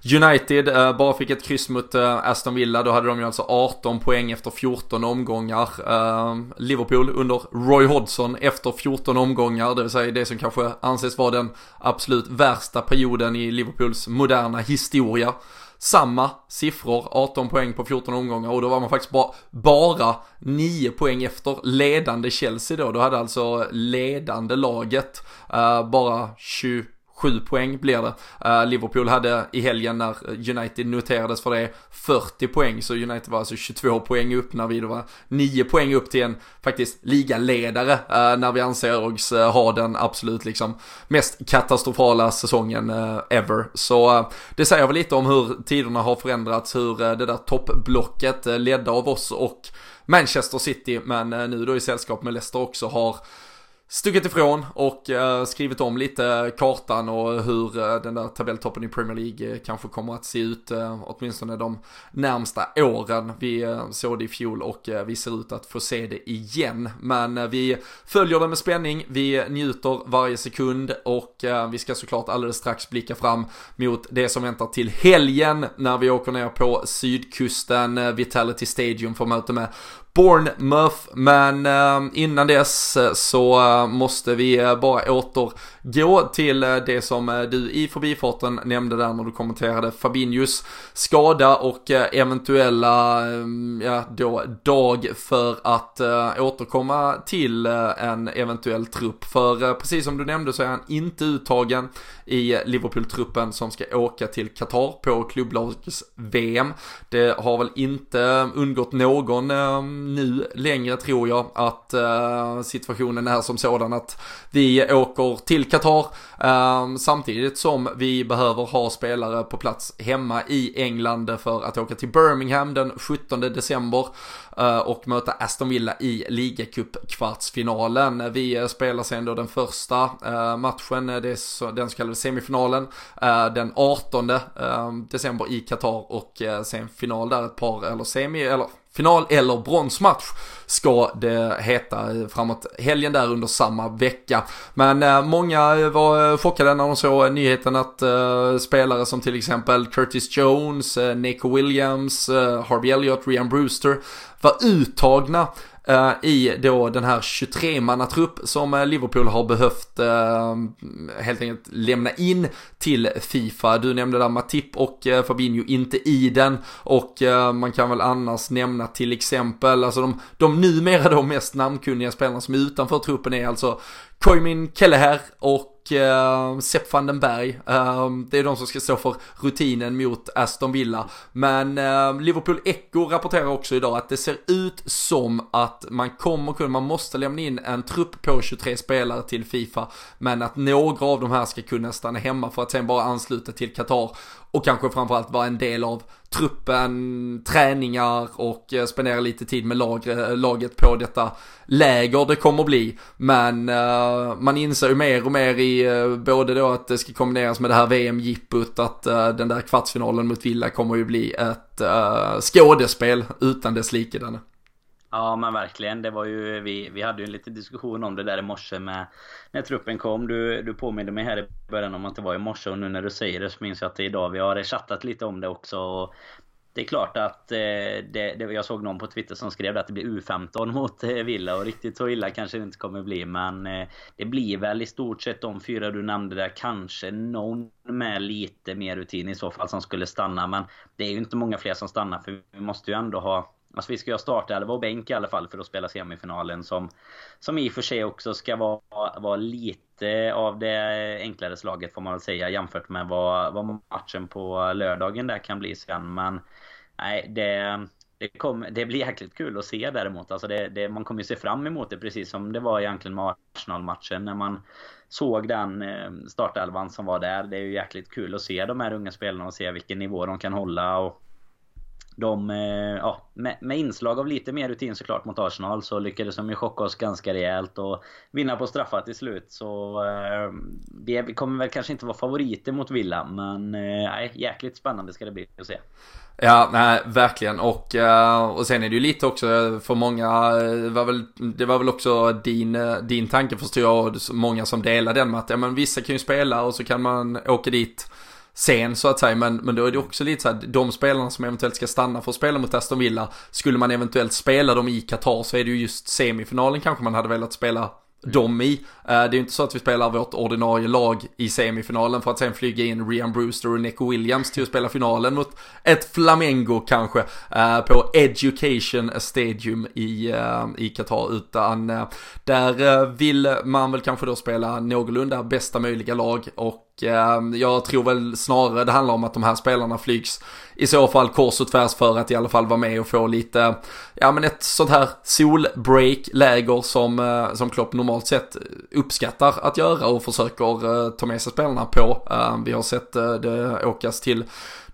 S1: United äh, bara fick ett kryss mot äh, Aston Villa. Då hade de ju alltså 18 poäng efter 14 omgångar. Ehm, Liverpool under Roy Hodgson efter 14 omgångar. Det vill säga det som kanske anses vara den absolut värsta perioden i Liverpools moderna historia samma siffror, 18 poäng på 14 omgångar och då var man faktiskt bara, bara 9 poäng efter ledande Chelsea då. Då hade alltså ledande laget uh, bara 20 7 poäng blir det. Uh, Liverpool hade i helgen när United noterades för det 40 poäng, så United var alltså 22 poäng upp när vi då var 9 poäng upp till en faktiskt ligaledare uh, när vi anser oss uh, eh, ha den absolut liksom mest katastrofala säsongen ever. Så det säger väl lite om hur tiderna har förändrats, hur det där toppblocket ledda av oss och Manchester City, men nu då i sällskap med Leicester också har stuckit ifrån och eh, skrivit om lite kartan och hur eh, den där tabelltoppen i Premier League eh, kanske kommer att se ut eh, åtminstone de närmsta åren. Vi eh, såg det i fjol och eh, vi ser ut att få se det igen. Men vi följer det med spänning, vi njuter varje sekund och vi ska såklart alldeles strax blicka fram mot det som väntar till helgen när vi åker ner på sydkusten, Vitality Stadium för möte med Bournemouth, men eh, innan dess eh, så eh, måste vi bara återgå till det som du i förbifarten nämnde där när du kommenterade Fabinhos skada och eventuella ja, då, dag för att återkomma till en eventuell trupp. För precis som du nämnde så är han inte uttagen i Liverpool-truppen som ska åka till Qatar på klubblags VM. Det har väl inte undgått någon nu längre tror jag att eh, situationen är som sådan att vi åker till Qatar eh, samtidigt som vi behöver ha spelare på plats hemma i England för att åka till Birmingham den 17 december eh, och möta Aston Villa i ligacup-kvartsfinalen. Vi spelar sen då den första eh, matchen, eh, det är så, den så kallade semifinalen, eh, den 18 ehm, december i Qatar och sen final där ett par, eller semi, eller final eller bronsmatch ska det heta framåt helgen där under samma vecka. Men eh, många var eh, chockade när de såg nyheten att eh, spelare som till exempel Curtis Jones, eh, Nico Williams, eh, Harvey Elliott, Ryan Brewster var uttagna Eh, i då den här 23-mannatrupp som eh, Liverpool har behövt eh, helt enkelt lämna in till Fifa. Du nämnde där Matip och Fabinho inte i den och man kan väl annars nämna till exempel, alltså de, de numera då mest namnkunniga spelarna som är utanför truppen är alltså Koimin Kelleher och och eh, Sepp van den Berg. Eh, det är de som ska stå för rutinen mot Aston Villa. Men eh, Liverpool Echo rapporterar också idag att det ser ut som att man kommer kunna, man måste lämna in en trupp på 23 spelare till Fifa. Men att några av de här ska kunna stanna hemma för att sen bara ansluta till Qatar. Och kanske framförallt vara en del av truppen, träningar och eh, spendera lite tid med lag, eh, laget på detta läger det kommer bli. Men uh, man inser ju mer och mer i uh, både då att det ska kombineras med det här VM-jippot att uh, den där kvartsfinalen mot Villa kommer ju bli ett uh, skådespel utan dess like.
S2: Ja men verkligen. Det var ju, vi, vi hade ju en liten diskussion om det där i morse med när truppen kom. Du, du påminde mig här i början om att det var i morse och nu när du säger det så minns jag att det är idag. Vi har chattat lite om det också. Och det är klart att eh, det, det, jag såg någon på Twitter som skrev att det blir U15 mot eh, Villa och riktigt så illa kanske det inte kommer bli men eh, det blir väl i stort sett de fyra du nämnde där kanske någon med lite mer rutin i så fall som skulle stanna men det är ju inte många fler som stannar för vi måste ju ändå ha Alltså vi ska ju ha startelva och bänk i alla fall för att spela semifinalen som Som i och för sig också ska vara, vara lite av det enklare slaget får man väl säga jämfört med vad, vad matchen på lördagen där kan bli sen men Nej det det, kom, det blir jäkligt kul att se däremot. Alltså det, det, man kommer ju se fram emot det precis som det var egentligen med Arsenal-matchen. När man såg den eh, startelvan som var där. Det är ju jäkligt kul att se de här unga spelarna och se vilken nivå de kan hålla. Och de, eh, ja, med, med, inslag av lite mer rutin såklart mot Arsenal så lyckades de ju chocka oss ganska rejält och vinna på straffar till slut. Så eh, vi kommer väl kanske inte vara favoriter mot Villa men eh, jäkligt spännande ska det bli att se.
S1: Ja, nej, verkligen. Och, eh, och sen är det ju lite också för många, det var väl, det var väl också din, din tanke förstår jag, och många som delar den med att ja, men vissa kan ju spela och så kan man åka dit sen så att säga. Men, men då är det också lite så här, de spelarna som eventuellt ska stanna för att spela mot Aston Villa, skulle man eventuellt spela dem i Qatar så är det ju just semifinalen kanske man hade velat spela dem i. Eh, det är ju inte så att vi spelar vårt ordinarie lag i semifinalen för att sen flyga in Rian Brewster och Nico Williams till att spela finalen mot ett Flamengo kanske eh, på Education Stadium i, eh, i Qatar utan där vill man väl kanske då spela någorlunda bästa möjliga lag och Ehm, jag tror väl snarare det handlar om att de här spelarna flygs i så fall kors och tvärs för att i alla fall vara med och få lite, ja men ett sånt här solbreak-läger som, eh, som Klopp normalt sett uppskattar att göra och försöker eh, ta med sig spelarna på. Ehm, vi har sett eh, det åkas till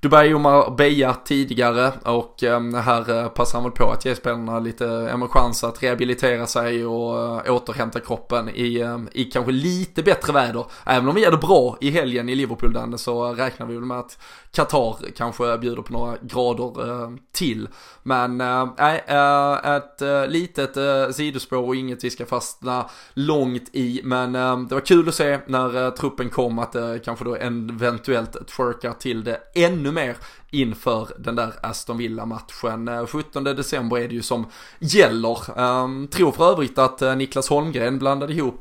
S1: Dubai och Marbella tidigare och ehm, här eh, passar han väl på att ge spelarna lite ehm, en chans att rehabilitera sig och eh, återhämta kroppen i, ehm, i kanske lite bättre väder. Även om vi gör det bra i helgen i Liverpool Danne så räknar vi väl med att Qatar kanske bjuder på några grader ehm, till. Men nej, äh, ett litet sidospår och inget vi ska fastna långt i. Men det var kul att se när truppen kom att det kanske då eventuellt twerkar till det ännu mer inför den där Aston Villa-matchen. 17 eh, december är det ju som gäller. Um, tror för övrigt att Niklas Holmgren blandade ihop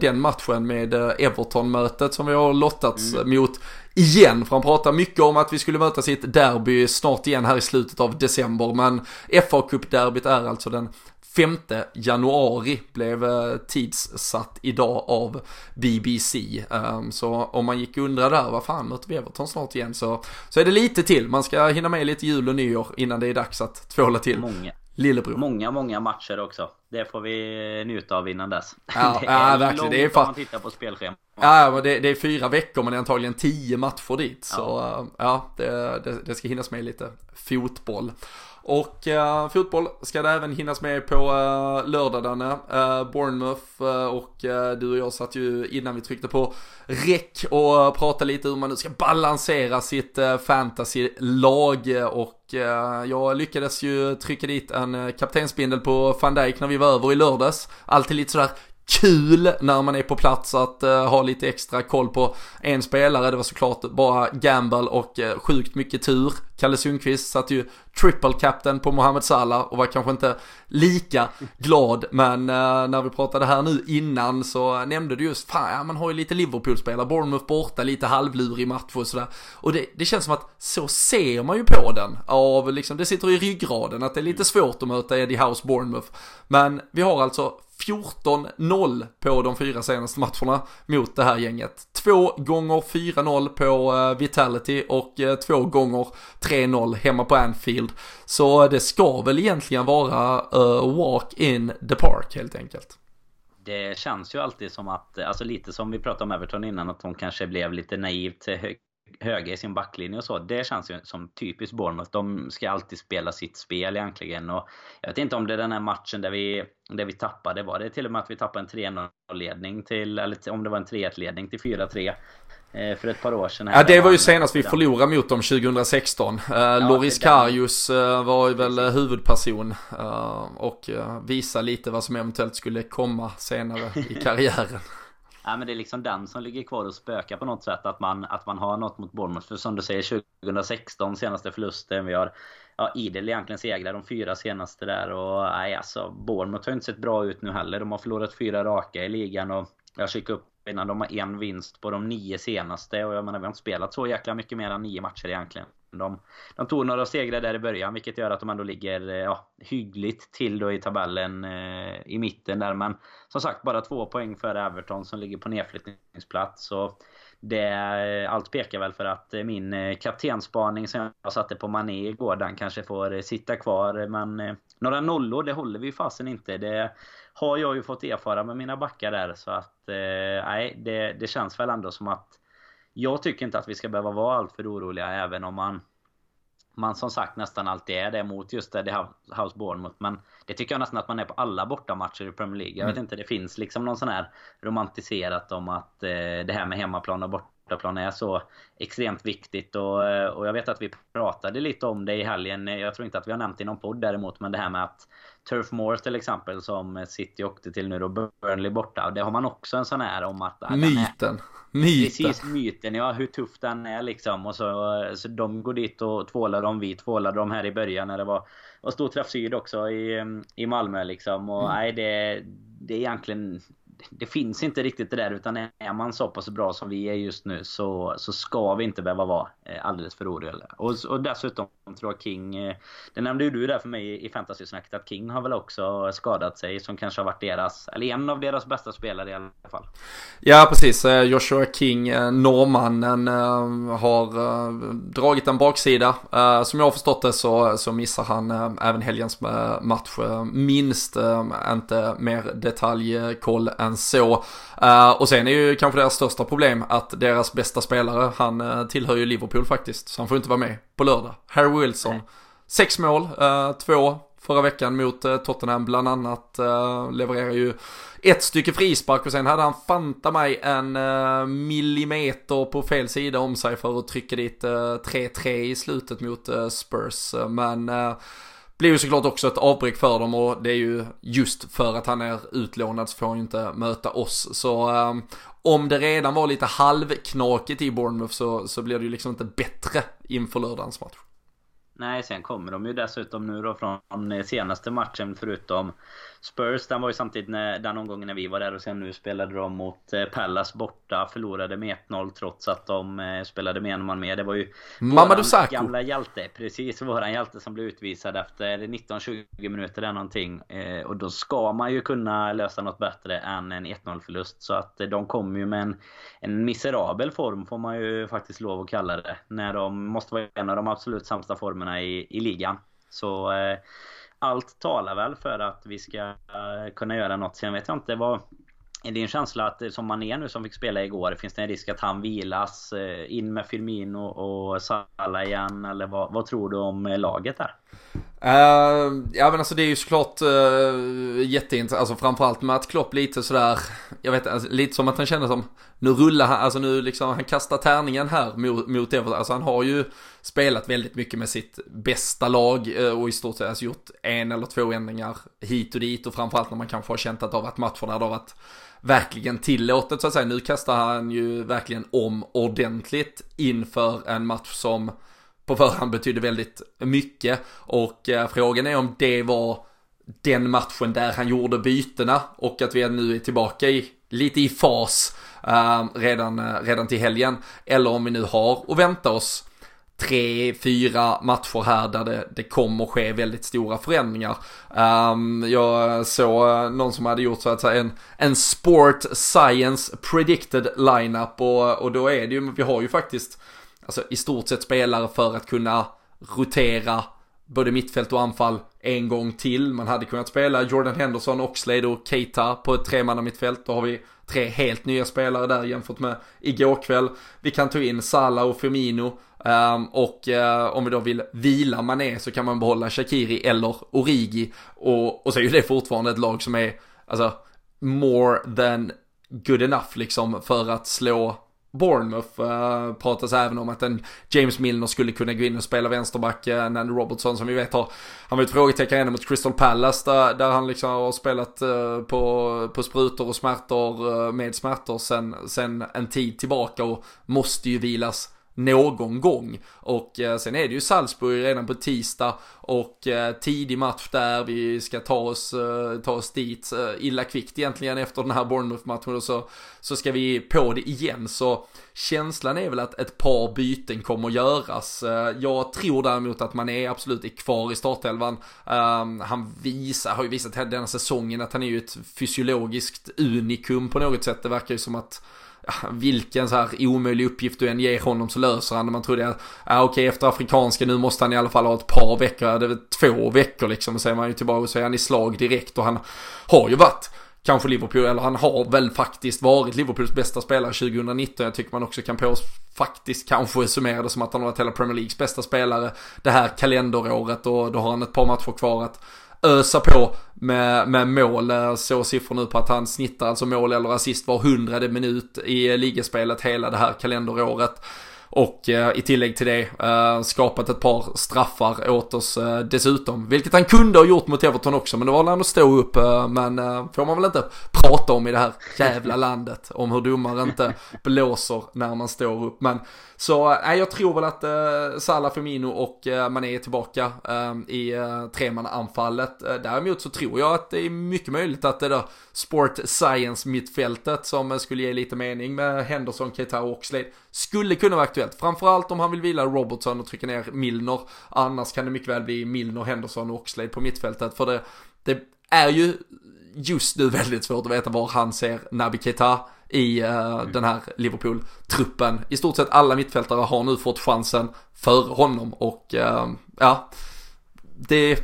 S1: den matchen med Everton-mötet som vi har lottats mm. mot igen. För han pratar mycket om att vi skulle mötas i ett derby snart igen här i slutet av december. Men fa Cup-derbyt är alltså den 5 januari blev eh, tidssatt idag av BBC. Ehm, så om man gick och undrade där, vad fan möter vi Everton snart igen? Så, så är det lite till, man ska hinna med lite jul och nyår innan det är dags att tvåla till.
S2: Många,
S1: Lillebror.
S2: Många, många matcher också. Det får vi njuta av innan dess.
S1: Ja,
S2: det är
S1: ja verkligen. Det är
S2: fan... man tittar på spelschemat.
S1: Ja, men det, det, är fyra veckor men det är antagligen tio matcher dit. Så ja, ja det, det, det ska hinnas med lite fotboll. Och eh, fotboll ska det även hinnas med på eh, lördag Danne. Eh, Bournemouth eh, och eh, du och jag satt ju innan vi tryckte på räck och eh, pratade lite hur man nu ska balansera sitt fantasy-lag och jag lyckades ju trycka dit en kaptensbindel på van Dijk när vi var över i lördags. Alltid lite sådär kul när man är på plats att uh, ha lite extra koll på en spelare. Det var såklart bara gamble och uh, sjukt mycket tur. Kalle Sundqvist satt ju triple captain på Mohamed Salah och var kanske inte lika glad. Men uh, när vi pratade här nu innan så nämnde du just, fan ja, man har ju lite Liverpool-spelare, Bournemouth borta, lite halvlurig match och sådär. Och det, det känns som att så ser man ju på den. Av liksom, det sitter i ryggraden att det är lite svårt att möta Eddie House Bournemouth. Men vi har alltså 14-0 på de fyra senaste matcherna mot det här gänget. Två gånger 4-0 på eh, Vitality och eh, två gånger 3-0 hemma på Anfield. Så det ska väl egentligen vara eh, walk in the park helt enkelt.
S2: Det känns ju alltid som att, alltså lite som vi pratade om Everton innan, att de kanske blev lite naivt höga i sin backlinje och så. Det känns ju som typiskt Bournemouth. De ska alltid spela sitt spel egentligen. Och jag vet inte om det är den här matchen där vi, där vi tappade. Var det till och med att vi tappade en 3-0-ledning till, eller om det var en 3-1-ledning till 4-3 eh, för ett par år sedan.
S1: Ja det var ju senast vi förlorade mot dem 2016. Uh, ja, Loris Karius uh, var ju väl Precis. huvudperson och uh, visa lite vad som eventuellt skulle komma senare i karriären.
S2: Ja, men det är liksom den som ligger kvar och spökar på något sätt. Att man, att man har något mot Bournemouth. För som du säger, 2016 senaste förlusten. Vi har ja, idel egentligen segrar de fyra senaste där. Och nej, alltså Bournemouth har inte sett bra ut nu heller. De har förlorat fyra raka i ligan. Och jag kikade upp innan de har en vinst på de nio senaste. Och jag menar, vi har inte spelat så jäkla mycket mer än nio matcher egentligen. De, de tog några segrar där i början vilket gör att de ändå ligger eh, ja, hyggligt till då i tabellen eh, i mitten där. Men som sagt bara två poäng före Everton som ligger på nedflyttningsplats. Så det, eh, allt pekar väl för att eh, min eh, kaptenspaning som jag satte på Mané igår den kanske får eh, sitta kvar. Men några nollor det håller vi fasen inte. Det har jag ju fått erfara med mina backar där. Så att nej, det, det känns väl ändå som att jag tycker inte att vi ska behöva vara alltför oroliga även om man man som sagt nästan alltid är det mot just det House Bournemouth. Men det tycker jag nästan att man är på alla bortamatcher i Premier League. Jag vet mm. inte, det finns liksom någon sån här romantiserat om att eh, det här med hemmaplan och bortaplan är så extremt viktigt. Och, eh, och jag vet att vi pratade lite om det i helgen. Jag tror inte att vi har nämnt det i någon podd däremot. Men det här med att Turf Moor till exempel som City åkte till nu då, Burnley borta. Det har man också en sån här om att...
S1: Myten. Myten.
S2: Precis, myten. Ja, hur tuff den är liksom. Och så, så de går dit och tvålar dem. Vi tvålade dem här i början när det var, var stor träff syd också i, i Malmö liksom. Och mm. nej, det, det är egentligen det finns inte riktigt det där utan är man så pass bra som vi är just nu så, så ska vi inte behöva vara eh, alldeles för oroliga. Och, och dessutom tror jag King, eh, det nämnde ju du där för mig i fantasysnacket att King har väl också skadat sig som kanske har varit deras, eller en av deras bästa spelare i alla fall.
S1: Ja precis, eh, Joshua King, norrmannen, har dragit en baksida. Som jag har förstått det så, så missar han även helgens match. Minst, inte mer detaljkoll än än så. Uh, och sen är ju kanske deras största problem att deras bästa spelare, han uh, tillhör ju Liverpool faktiskt. Så han får inte vara med på lördag. Harry Wilson, Nej. sex mål, uh, två förra veckan mot Tottenham bland annat. levererar ju ett stycke frispark och sen hade han fanta mig en millimeter på fel sida om sig för att trycka dit 3-3 i slutet mot Spurs. Men blir ju såklart också ett avbräck för dem och det är ju just för att han är utlånad så får han ju inte möta oss. Så um, om det redan var lite halvknakigt i Bournemouth så, så blir det ju liksom inte bättre inför lördagens match.
S2: Nej, sen kommer de ju dessutom nu då från senaste matchen förutom Spurs, den var ju samtidigt när, den omgången när vi var där och sen nu spelade de mot eh, Pallas borta. Förlorade med 1-0 trots att de eh, spelade med en man med. Det var ju
S1: Mamadou Sakho.
S2: gamla hjälte. Precis, våran hjälte som blev utvisad efter 19-20 minuter eller någonting. Eh, och då ska man ju kunna lösa något bättre än en 1-0 förlust. Så att de kommer ju med en, en miserabel form får man ju faktiskt lov att kalla det. När de måste vara en av de absolut sämsta formerna i, i ligan. Så allt talar väl för att vi ska eh, kunna göra något. Sen vet jag inte vad är din känsla att eh, som man är nu som fick spela igår Finns det en risk att han vilas eh, In med Firmino och Salah igen Eller vad, vad tror du om laget där?
S1: Uh, ehm, ja men alltså det är ju såklart uh, jätteintressant, alltså framförallt med att Klopp lite sådär, jag vet alltså, lite som att han känner som, nu rullar han, alltså nu liksom, han kastar tärningen här mot, mot Everton, alltså han har ju spelat väldigt mycket med sitt bästa lag eh, och i stort sett alltså gjort en eller två ändringar hit och dit och framförallt när man kanske har känt att det har varit matcher där det har varit verkligen tillåtet så att säga. Nu kastar han ju verkligen om ordentligt inför en match som på förhand betydde väldigt mycket. Och eh, frågan är om det var den matchen där han gjorde bytena och att vi nu är tillbaka i, lite i fas uh, redan, uh, redan till helgen. Eller om vi nu har att vänta oss tre, fyra matcher här där det, det kommer ske väldigt stora förändringar. Um, jag såg eh, någon som hade gjort så att säga en, en sport science predicted lineup och, och då är det ju, vi har ju faktiskt alltså i stort sett spelare för att kunna rotera både mittfält och anfall en gång till. Man hade kunnat spela Jordan Henderson, Oxlade och Keita på ett tremannamittfält. Då har vi tre helt nya spelare där jämfört med igår kväll. Vi kan ta in Salah och Firmino. Um, och uh, om vi då vill vila Mané så kan man behålla Shakiri eller Origi. Och, och så är ju det fortfarande ett lag som är, alltså, more than good enough liksom för att slå Bournemouth uh, pratas även om att en James Milner skulle kunna gå in och spela vänsterback. Eh, uh, Nandy Robertson som vi vet har, han var ett frågetecken redan mot Crystal Palace där, där han liksom har spelat uh, på, på sprutor och smärtor uh, med smärtor sen, sen en tid tillbaka och måste ju vilas någon gång. Och eh, sen är det ju Salzburg redan på tisdag och eh, tidig match där. Vi ska ta oss, eh, ta oss dit eh, illa kvickt egentligen efter den här Bournemouth-matchen och så, så ska vi på det igen. Så känslan är väl att ett par byten kommer att göras. Eh, jag tror däremot att man är absolut är kvar i startelvan. Ehm, han visar, har ju visat denna säsongen att han är ju ett fysiologiskt unikum på något sätt. Det verkar ju som att vilken så här omöjlig uppgift du än ger honom så löser han det. Man trodde att, ja okej efter afrikanska nu måste han i alla fall ha ett par veckor, det är två veckor liksom. Och så är man ju tillbaka och så är han i slag direkt och han har ju varit kanske Liverpool, eller han har väl faktiskt varit Liverpools bästa spelare 2019. Jag tycker man också kan på faktiskt kanske summera det som att han har varit hela Premier Leagues bästa spelare det här kalenderåret och då har han ett par matcher kvar att ösa på med, med mål. Eh, så siffror nu på att han snittar alltså mål eller assist var hundrade minut i eh, ligaspelet hela det här kalenderåret. Och eh, i tillägg till det eh, skapat ett par straffar åt oss eh, dessutom. Vilket han kunde ha gjort mot Everton också men det var han att stå upp. Eh, men eh, får man väl inte prata om i det här jävla landet. Om hur domare inte blåser när man står upp. Men så äh, jag tror väl att äh, Salah, Firmino och Mané är tillbaka i äh, tremannaanfallet. Äh, däremot så tror jag att det är mycket möjligt att det där Sport Science mittfältet som skulle ge lite mening med Henderson, Keita och Oxlade skulle kunna vara aktuellt. Framförallt om han vill vila Robertson och trycka ner Milner. Annars kan det mycket väl bli Milner, Henderson och Oxlade på mittfältet. För det, det är ju just nu väldigt svårt att veta var han ser Naby Keita i uh, den här Liverpool-truppen. I stort sett alla mittfältare har nu fått chansen för honom och uh, ja, det,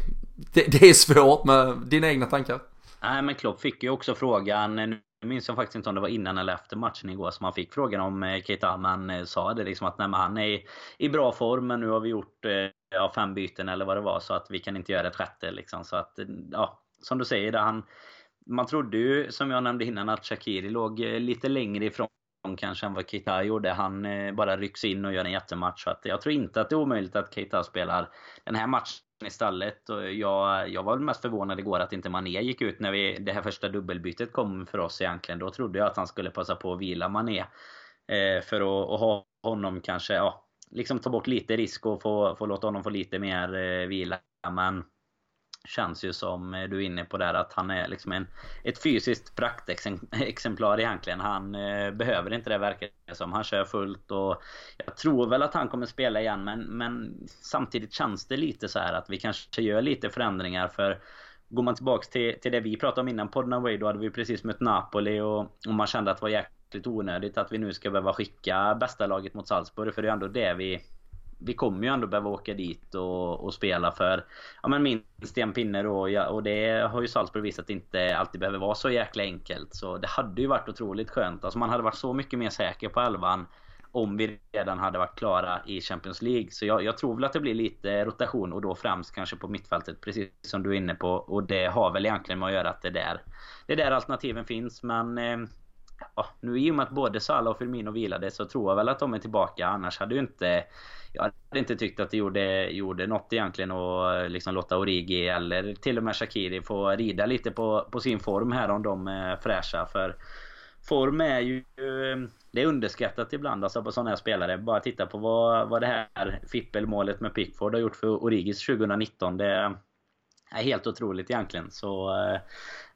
S1: det, det, är svårt med dina egna tankar.
S2: Nej men Klopp fick ju också frågan, jag minns jag faktiskt inte om det var innan eller efter matchen igår som han fick frågan om eh, Keita. Men eh, sa det liksom att nej, men han är i bra form men nu har vi gjort eh, ja, fem byten eller vad det var så att vi kan inte göra ett sjätte liksom. Så att ja, som du säger, det han man trodde ju, som jag nämnde innan, att Shakiri låg lite längre ifrån kanske än vad Keita gjorde. Han bara rycks in och gör en jättematch. Så att jag tror inte att det är omöjligt att Keita spelar den här matchen istället. Och jag, jag var mest förvånad igår att inte Mané gick ut när vi, det här första dubbelbytet kom för oss egentligen. Då trodde jag att han skulle passa på att vila Mané. Eh, för att, att, ha honom kanske, ja, liksom ta bort lite risk och få, få låta honom få lite mer eh, vila. Men känns ju som eh, du är inne på där att han är liksom en, ett fysiskt praktexemplar egentligen. Han eh, behöver inte det verkar som. Han kör fullt och jag tror väl att han kommer spela igen men, men samtidigt känns det lite så här att vi kanske gör lite förändringar för Går man tillbaks till, till det vi pratade om innan podden away då hade vi precis mött Napoli och, och man kände att det var jäkligt onödigt att vi nu ska behöva skicka bästa laget mot Salzburg för det är ändå det vi vi kommer ju ändå behöva åka dit och, och spela för ja, men minst en pinne då. Ja, och det har ju Salzburg visat att det inte alltid behöver vara så jäkla enkelt. Så det hade ju varit otroligt skönt. Alltså man hade varit så mycket mer säker på elvan om vi redan hade varit klara i Champions League. Så jag, jag, tror väl att det blir lite rotation och då främst kanske på mittfältet precis som du är inne på. Och det har väl egentligen med att göra att det är där, det är där alternativen finns. Men eh, ja, nu i och med att både Salah och Firmino vilade så tror jag väl att de är tillbaka. Annars hade ju inte jag hade inte tyckt att det gjorde, gjorde något egentligen att liksom låta Origi eller till och med Shakiri få rida lite på, på sin form här om de är fräscha. För form är ju... Det är underskattat ibland alltså på sådana här spelare. Bara titta på vad, vad det här fippelmålet med Pickford har gjort för Origis 2019. Det är helt otroligt egentligen. Så eh,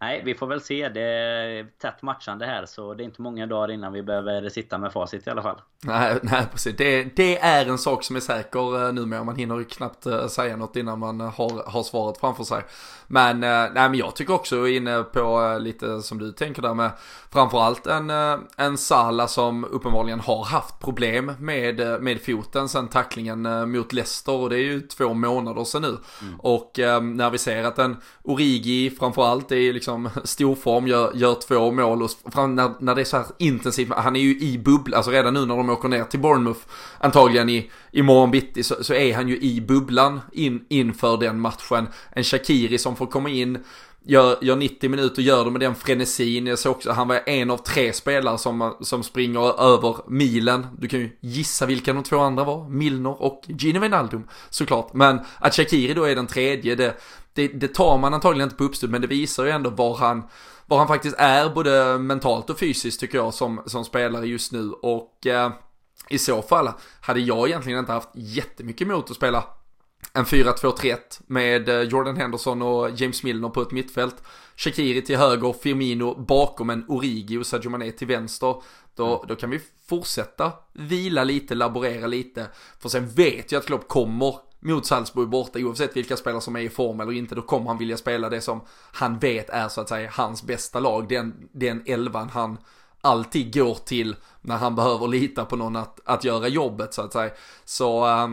S2: Nej, vi får väl se. Det är tätt matchande här så det är inte många dagar innan vi behöver sitta med facit i alla fall.
S1: Nej, nej precis. Det, det är en sak som är säker eh, numera. Man hinner knappt eh, säga något innan man har, har svaret framför sig. Men, eh, nej, men jag tycker också inne på lite som du tänker där med framförallt en, en Sala som uppenbarligen har haft problem med, med foten sen tacklingen mot Leicester och det är ju två månader sedan nu. Mm. Och när vi ser att en Origi framförallt är liksom liksom storform, gör, gör två mål och när, när det är så här intensivt, han är ju i bubblan, alltså redan nu när de åker ner till Bournemouth, antagligen i, i morgon bitti, så, så är han ju i bubblan in, inför den matchen. En Shakiri som får komma in, gör, gör 90 minuter, gör det med den frenesin. Jag såg också, han var en av tre spelare som, som springer över milen. Du kan ju gissa vilka de två andra var. Milner och Gino Wijnaldum såklart. Men att Shakiri då är den tredje, det, det, det tar man antagligen inte på uppstud, men det visar ju ändå var han, var han faktiskt är både mentalt och fysiskt tycker jag som, som spelare just nu. Och eh, i så fall hade jag egentligen inte haft jättemycket emot att spela en 4-2-3-1 med eh, Jordan Henderson och James Milner på ett mittfält. Shakiri till höger, Firmino bakom en Origi och Sadio Mané till vänster. Då, mm. då kan vi fortsätta vila lite, laborera lite. För sen vet jag att Klopp kommer mot Salzburg borta oavsett vilka spelare som är i form eller inte. Då kommer han vilja spela det som han vet är så att säga hans bästa lag. Den, den elvan han alltid går till när han behöver lita på någon att, att göra jobbet så att säga. Så äh,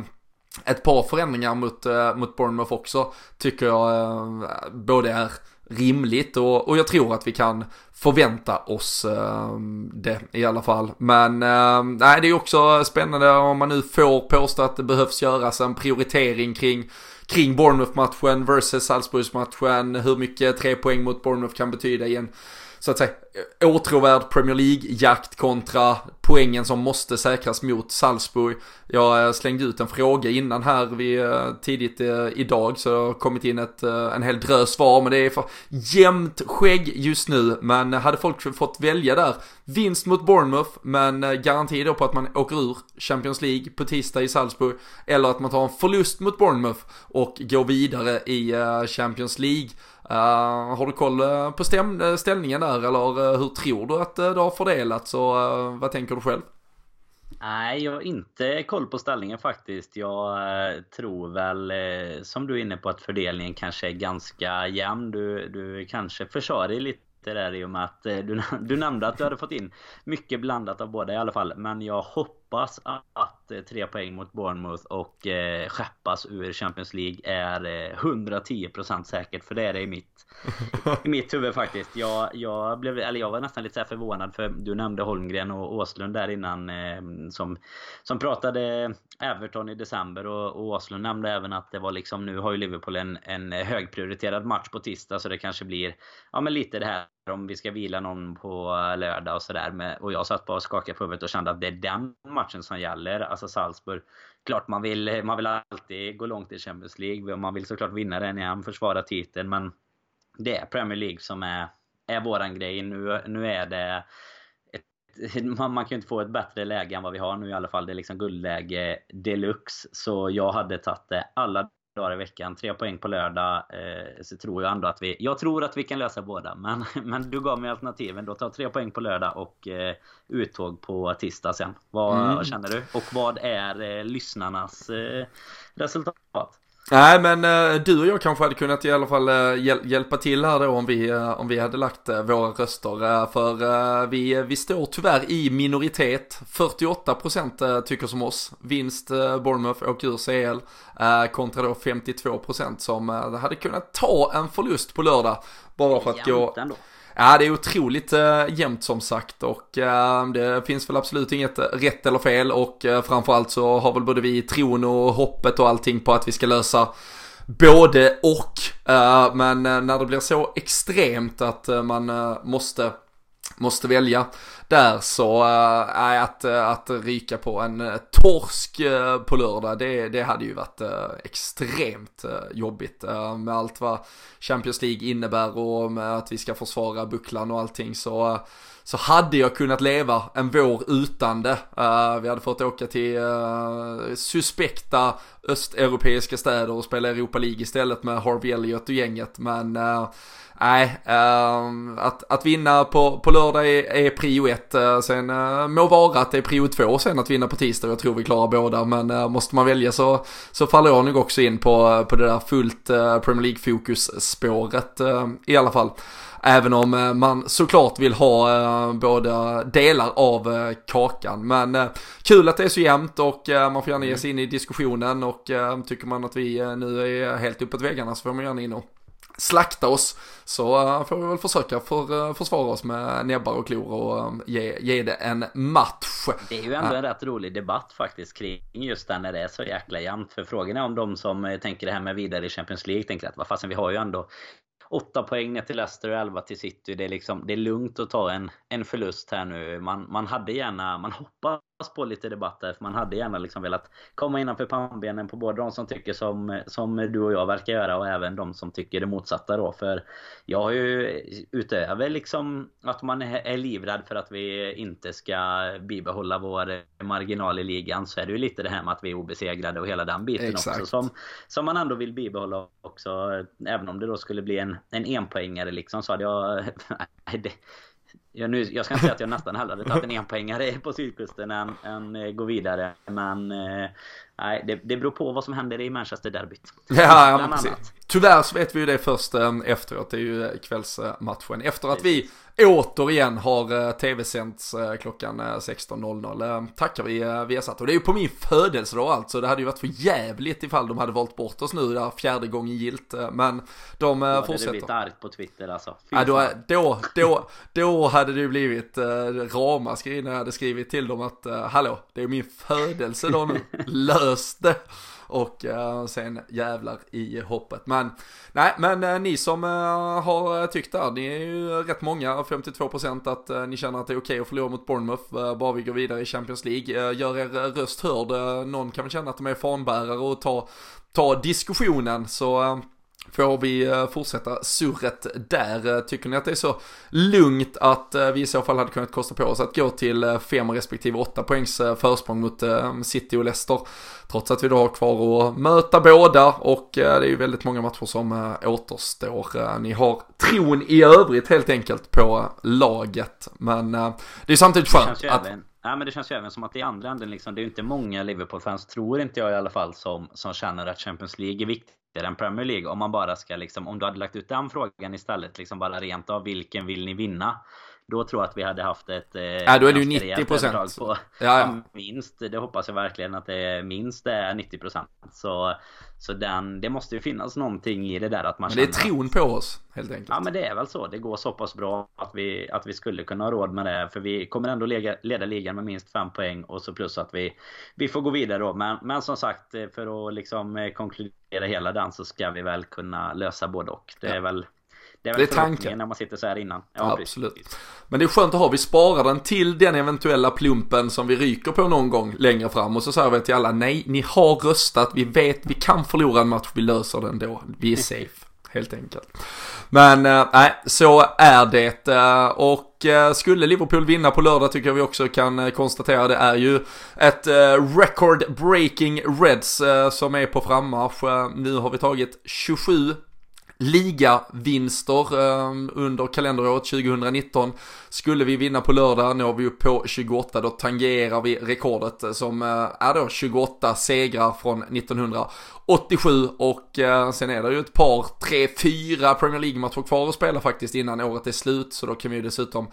S1: ett par förändringar mot, äh, mot Bournemouth också tycker jag äh, både är rimligt och, och jag tror att vi kan förvänta oss eh, det i alla fall. Men eh, nej, det är också spännande om man nu får påstå att det behövs göras en prioritering kring kring Bournemouth-matchen versus Salzburg-matchen. hur mycket tre poäng mot Bournemouth kan betyda i en så att säga, åtråvärd Premier League-jakt kontra poängen som måste säkras mot Salzburg. Jag eh, slängde ut en fråga innan här vid, eh, tidigt eh, idag så det har kommit in ett, en hel drös svar men det är för jämnt skägg just nu. Men hade folk fått välja där, vinst mot Bournemouth men garanti då på att man åker ur Champions League på tisdag i Salzburg eller att man tar en förlust mot Bournemouth och går vidare i Champions League. Uh, har du koll eh, på stäm- eh, ställningen där eller hur tror du att det har fördelats och uh, vad tänker du själv?
S2: Nej, jag har inte koll på ställningen faktiskt. Jag tror väl, som du är inne på, att fördelningen kanske är ganska jämn. Du, du kanske försörjer dig lite där i och med att du, du nämnde att du hade fått in mycket blandat av båda i alla fall. Men jag hoppas att Eh, tre poäng mot Bournemouth och eh, skeppas ur Champions League är eh, 110% säkert. För det är det i mitt, i mitt huvud faktiskt. Jag, jag, blev, eller jag var nästan lite förvånad för du nämnde Holmgren och Åslund där innan eh, som, som pratade Everton i december och, och Åslund nämnde även att det var liksom nu har ju Liverpool en, en högprioriterad match på tisdag så det kanske blir ja men lite det här om vi ska vila någon på lördag och sådär. Och jag satt bara och skakade på huvudet och kände att det är den matchen som gäller. Alltså Salzburg. Klart man vill, man vill alltid gå långt i Champions League. Man vill såklart vinna den igen, försvara titeln. Men det är Premier League som är, är våran grej. Nu, nu är det man, man kan ju inte få ett bättre läge än vad vi har nu i alla fall. Det är liksom guldläge deluxe. Så jag hade tagit det alla dagar i veckan. Tre poäng på lördag. Eh, så tror jag ändå att vi... Jag tror att vi kan lösa båda. Men, men du gav mig alternativen. Då tar tre poäng på lördag och eh, uttåg på tisdag sen. Vad, mm. känner du? Och vad är eh, lyssnarnas eh, resultat?
S1: Nej men uh, du och jag kanske hade kunnat i alla fall hjäl hjälpa till här då om vi, uh, om vi hade lagt våra röster. för vi, vi står tyvärr i minoritet. 48% tycker som oss. Vinst Bournemouth åker ur CL. kontra då 52% som hade kunnat ta en förlust på lördag. Bara för att gå... Ändå. Ja, det är otroligt eh, jämnt som sagt och eh, det finns väl absolut inget eh, rätt eller fel och eh, framförallt så har väl både vi tron och hoppet och allting på att vi ska lösa både och. Eh, men eh, när det blir så extremt att eh, man måste måste välja där så eh, är äh, att, eh, att ryka på en eh, torsk på lördag det, det hade ju varit extremt jobbigt med allt vad Champions League innebär och med att vi ska försvara bucklan och allting så så hade jag kunnat leva en vår utan det. Uh, vi hade fått åka till uh, suspekta östeuropeiska städer och spela Europa League istället med Harvey Elliott och gänget. Men uh, Nej, uh, att, att vinna på, på lördag är, är prio ett. Uh, sen uh, må vara att det är prio två sen att vinna på tisdag. Jag tror vi klarar båda. Men uh, måste man välja så, så faller jag nog också in på, på det där fullt uh, Premier League-fokus-spåret i alla fall. Även om man såklart vill ha båda delar av kakan. Men kul att det är så jämnt och man får gärna ge sig in i diskussionen. Och tycker man att vi nu är helt uppåt väggarna så får man gärna in och slakta oss så uh, får vi väl försöka för, uh, försvara oss med näbbar och klor och um, ge, ge det en match.
S2: Det är ju ändå en rätt rolig debatt faktiskt kring just det när det är så jäkla jämnt. För frågan är om de som tänker det här med vidare i Champions League tänker att vad fasen vi har ju ändå 8 poäng ner till Leicester och 11 till City. Det är, liksom, det är lugnt att ta en, en förlust här nu. Man, man hade gärna, man hoppas på lite debatt där, för man hade gärna liksom velat komma innanför pannbenen på både de som tycker som, som du och jag verkar göra och även de som tycker det motsatta då. För jag har ju utöver liksom att man är livrädd för att vi inte ska bibehålla vår marginal i ligan så är det ju lite det här med att vi är obesegrade och hela den biten Exakt. också som, som man ändå vill bibehålla också. Även om det då skulle bli en, en enpoängare liksom så hade jag... det, jag, nu, jag ska inte säga att jag nästan hellre hade tagit en enpoängare på sydkusten än, än eh, gå vidare. Men eh, nej, det, det beror på vad som händer i Manchester-derbyt.
S1: Ja, ja precis. Tyvärr så vet vi ju det först eh, efteråt. Det är ju kvällsmatchen. Efter att vi återigen har eh, tv-sänts eh, klockan 16.00. Eh, tackar vi Viasat. Och det är ju på min födelsedag alltså. Det hade ju varit för jävligt ifall de hade valt bort oss nu där fjärde gången gilt. Men de då fortsätter. Då hade
S2: blivit argt på Twitter alltså.
S1: Ja, då, då, då, då hade det ju blivit ramaskri när jag hade skrivit till dem att hallå, det är min födelsedag nu. öste. och uh, sen jävlar i hoppet. Men nej, men uh, ni som uh, har tyckt det, ni är ju rätt många, 52% att ni känner att det är okej okay att förlora mot Bournemouth, bara vi går vidare i Champions League. gör er röst hörd, någon kan väl känna att de är fanbärare och ta, ta diskussionen så Får vi eh, fortsätta surret där? Eh, tycker ni att det är så lugnt att eh, vi i så fall hade kunnat kosta på oss att gå till fem respektive åtta poängs försprång mot City och Leicester? Trots att vi då har kvar att möta båda och det är ju väldigt många matcher som återstår. Ni har tron i övrigt helt enkelt på laget. Men det är samtidigt skönt att...
S2: Ja, men det känns ju även som att i andra änden liksom, det är ju inte många Liverpool-fans, tror inte jag i alla fall, som, som känner att Champions League är viktigt viktigare än Premier League. Om man bara ska liksom, om du hade lagt ut den frågan istället, liksom bara rent av vilken vill ni vinna? Då tror jag att vi hade haft ett...
S1: Eh, ja, då är det ju 90 procent.
S2: Ja, ja. Minst, det hoppas jag verkligen att det är minst är 90 procent. Så, så den, det måste ju finnas någonting i det där att man
S1: men det är tron på oss, helt enkelt.
S2: Ja, men det är väl så. Det går så pass bra att vi, att vi skulle kunna ha råd med det. För vi kommer ändå leda, leda ligan med minst fem poäng och så plus att vi, vi får gå vidare då. Men, men som sagt, för att liksom eh, konkludera hela den så ska vi väl kunna lösa både och. Det är ja. väl det är, väl det är tanken. när man sitter så här innan.
S1: Ja, Absolut. Precis. Men det är skönt att ha, vi sparar den till den eventuella plumpen som vi ryker på någon gång längre fram. Och så säger vi till alla, nej, ni har röstat, vi vet, vi kan förlora en match, vi löser den då. Vi är safe, helt enkelt. Men eh, nej, äh, så är det. Eh, och äh, skulle Liverpool vinna på lördag tycker jag vi också kan konstatera det är ju ett record breaking Reds som är på frammarsch. Nu har vi tagit 27 ligavinster eh, under kalenderåret 2019. Skulle vi vinna på lördag når vi upp på 28, då tangerar vi rekordet eh, som eh, är då 28 segrar från 1987 och eh, sen är det ju ett par, tre, fyra Premier League-matcher kvar att spela faktiskt innan året är slut. Så då kan vi ju dessutom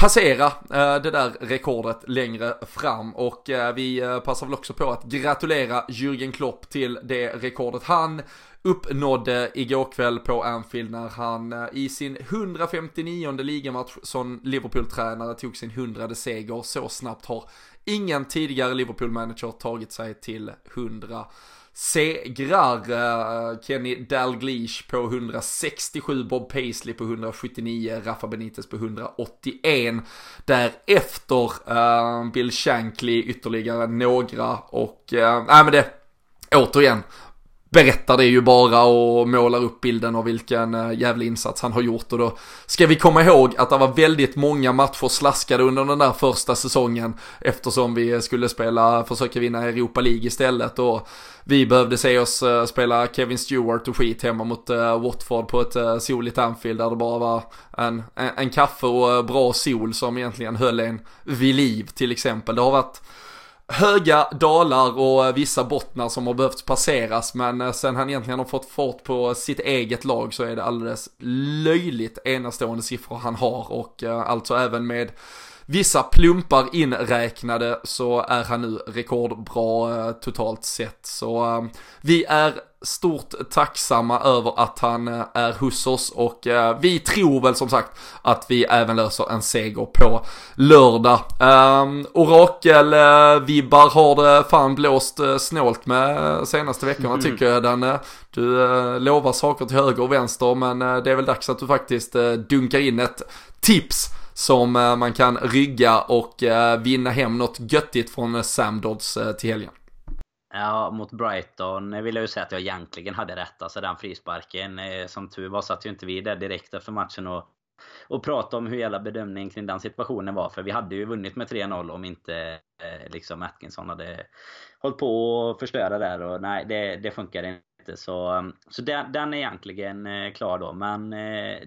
S1: passera eh, det där rekordet längre fram. Och eh, vi eh, passar väl också på att gratulera Jürgen Klopp till det rekordet. Han uppnådde igår kväll på Anfield när han eh, i sin 159 ligamatch som Liverpool-tränare tog sin 100 seger. Så snabbt har ingen tidigare Liverpool-manager tagit sig till 100 segrar. Eh, Kenny Dalglish på 167, Bob Paisley på 179, Rafa Benitez på 181. Därefter uh, Bill Shankly ytterligare några och, uh, nej men det, återigen, berättar det ju bara och målar upp bilden av vilken eh, jävla insats han har gjort och då ska vi komma ihåg att det var väldigt många matcher slaskade under den där första säsongen eftersom vi skulle spela, försöka vinna Europa League istället och vi behövde se oss eh, spela Kevin Stewart och skit hemma mot eh, Watford på ett soligt Anfield där det bara var en, en, en kaffe och bra sol som egentligen höll en vid liv till exempel. Det har varit höga dalar och vissa bottnar som har behövt passeras men eh, sen han egentligen har fått fart på sitt eget lag så är det alldeles löjligt enastående siffror han har och eh, alltså även med vissa plumpar inräknade så är han nu rekordbra eh, totalt sett. Så vi är stort tacksamma över att han eh, är hos oss och eh, vi tror väl som sagt att vi även löser en seger på lördag. Um, Orakel-vibbar uh, har det fan blåst snålt med senaste veckorna mm. tycker jag Danne. Du lovar saker till höger och vänster men det är väl dags att du faktiskt dunkar in ett tips som eh, man kan rygga och eh, vinna hem något göttigt från eh, Sam Dodds till helgen.
S2: Ja, mot Brighton vill jag ju säga att jag egentligen hade rätt. Alltså den frisparken. Som tur var satt ju inte vi där direkt efter matchen och, och pratade om hur hela bedömningen kring den situationen var. För vi hade ju vunnit med 3-0 om inte liksom Atkinson hade hållit på och förstöra där. Och nej, det, det funkade inte. Så, så den, den är egentligen klar då. Men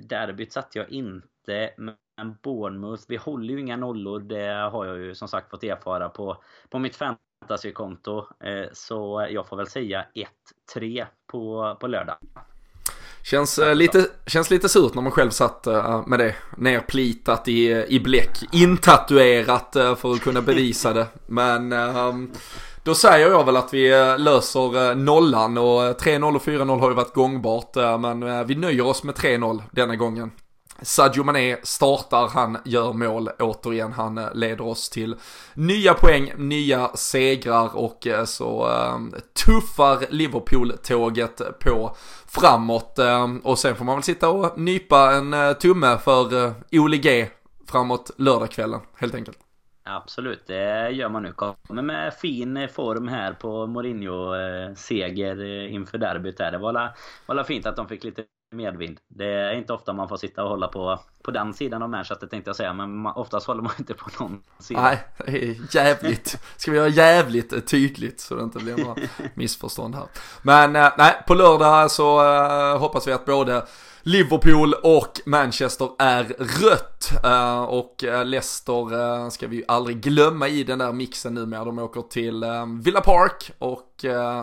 S2: derbyt satte jag inte. Men Bournemouth, vi håller ju inga nollor. Det har jag ju som sagt fått erfara på, på mitt fantasykonto. Eh, så jag får väl säga 1-3 på, på lördag.
S1: Känns, eh, lite, känns lite surt när man själv satt eh, med det nerplitat i, i bläck. Intatuerat eh, för att kunna bevisa det. Men ehm, då säger jag väl att vi eh, löser eh, nollan och eh, 3-0 och 4-0 har ju varit gångbart. men vi nöjer oss med 3-0 denna gången. Sadio Mané startar, han gör mål återigen, han eh, leder oss till nya poäng, nya segrar och eh, så eh, tuffar Liverpool-tåget på framåt. Och sen får man väl sitta och nypa en tumme för Ole G framåt lördagskvällen helt enkelt.
S2: Absolut, det gör man nu. Kommer med fin form här på Mourinho-seger inför derbyt där. Det var var fint att de fick lite medvind. Det är inte ofta man får sitta och hålla på på den sidan av Manchester tänkte jag säga, men oftast håller man inte på någon sida.
S1: Nej, det är jävligt. Ska vi göra jävligt tydligt så det inte blir några missförstånd här. Men eh, nej, på lördag så uh, hoppas vi att både Liverpool och Manchester är rött. Uh, och Leicester uh, ska vi ju aldrig glömma i den där mixen numera. De åker till Villa Park och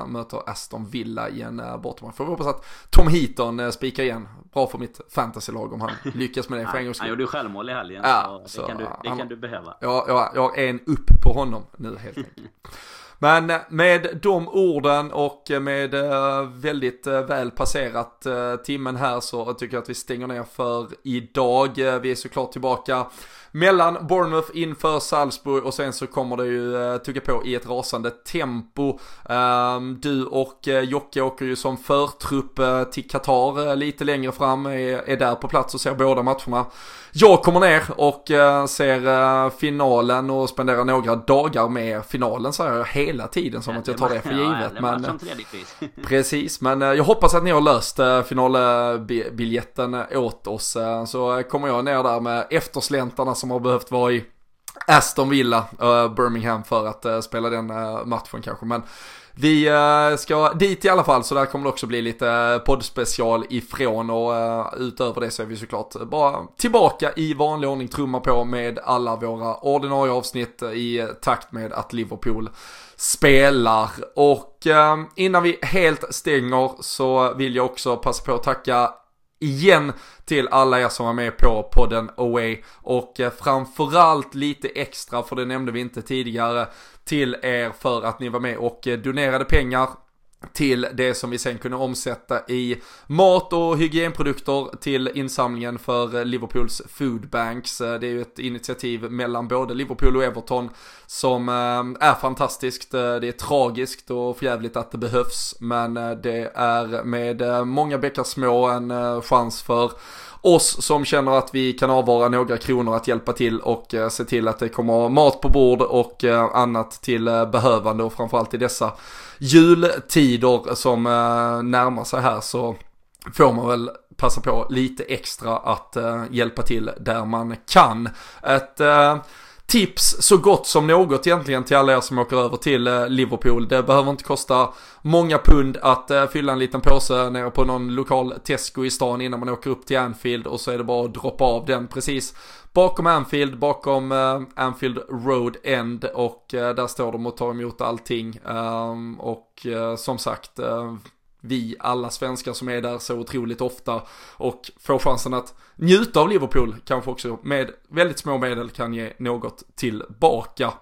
S1: möter Aston Villa i en bortamatch. Får vi hoppas att Tom Heaton spikar igen. Bra för mitt fantasylag om han lyckas med det för en gångs
S2: Han gjorde självmål i helgen ja, så, det, kan, du, det han, kan du behöva.
S1: Ja, ja, jag är en upp på honom nu helt enkelt. Men med de orden och med eh, väldigt eh, väl passerat eh, timmen här så tycker jag att vi stänger ner för idag. Vi är såklart tillbaka mellan Bournemouth inför Salzburg och sen så kommer det ju uh, tugga på i ett rasande tempo. Um, du och uh, Jocke åker ju som förtrupp uh, till Qatar lite längre fram, är, är där på plats och ser båda matcherna. Jag kommer ner och ser finalen och spenderar några dagar med finalen säger jag hela tiden som att jag tar det för givet. Ja, men, precis, men jag hoppas att ni har löst finalbiljetten åt oss. så kommer jag ner där med eftersläntarna som har behövt vara i Aston Villa, eh, Birmingham för att eh, spela den eh, matchen kanske. Men vi uh, ska dit i alla fall så där kommer det också bli lite poddspecial ifrån och uh, utöver det så är vi såklart bara tillbaka i vanlig ordning trumma på med alla våra ordinarie avsnitt i takt med att Liverpool spelar. Och uh, innan vi helt stänger så vill jag också passa på att tacka igen till alla er som var med på podden Away. Och eh, framförallt lite extra för det nämnde vi inte tidigare till er för att ni var med och eh, donerade pengar till det som vi sen kunde omsätta i mat och hygienprodukter till insamlingen för Liverpools Foodbanks. Eh, det är ju ett initiativ mellan både Liverpool och Everton som eh, är fantastiskt. Eh, det är tragiskt och förjävligt att det behövs men det är med många bäckar små en chans för oss som känner att vi kan avvara några kronor att hjälpa till och eh, se till att det kommer mat på bord och eh, annat till eh, behövande och framförallt i dessa jultider som närmar sig här så får man väl passa på lite extra att hjälpa till där man kan. Ett tips så gott som något egentligen till alla er som åker över till eh, Liverpool. Det behöver inte kosta många pund att eh, fylla en liten påse nere på någon lokal Tesco i stan innan man åker upp till Anfield och så är det bara att droppa av den precis bakom Anfield, bakom eh, Anfield Road End och där står de och tar emot allting. Ehm, och som sagt, vi alla svenskar som är där så otroligt ofta och får chansen att njuta av Liverpool kanske också med väldigt små medel kan ge något tillbaka.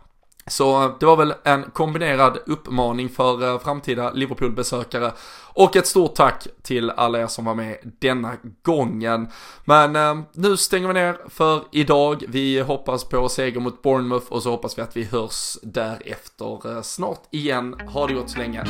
S1: Så eh, det var väl en kombinerad uppmaning för eh, framtida Liverpool-besökare och ett stort tack till alla er som var med denna gången. Men eh, nu stänger vi ner för idag. Vi hoppas på seger mot Bournemouth och så hoppas vi att vi hörs därefter eh, snart igen. Ha det gott så länge.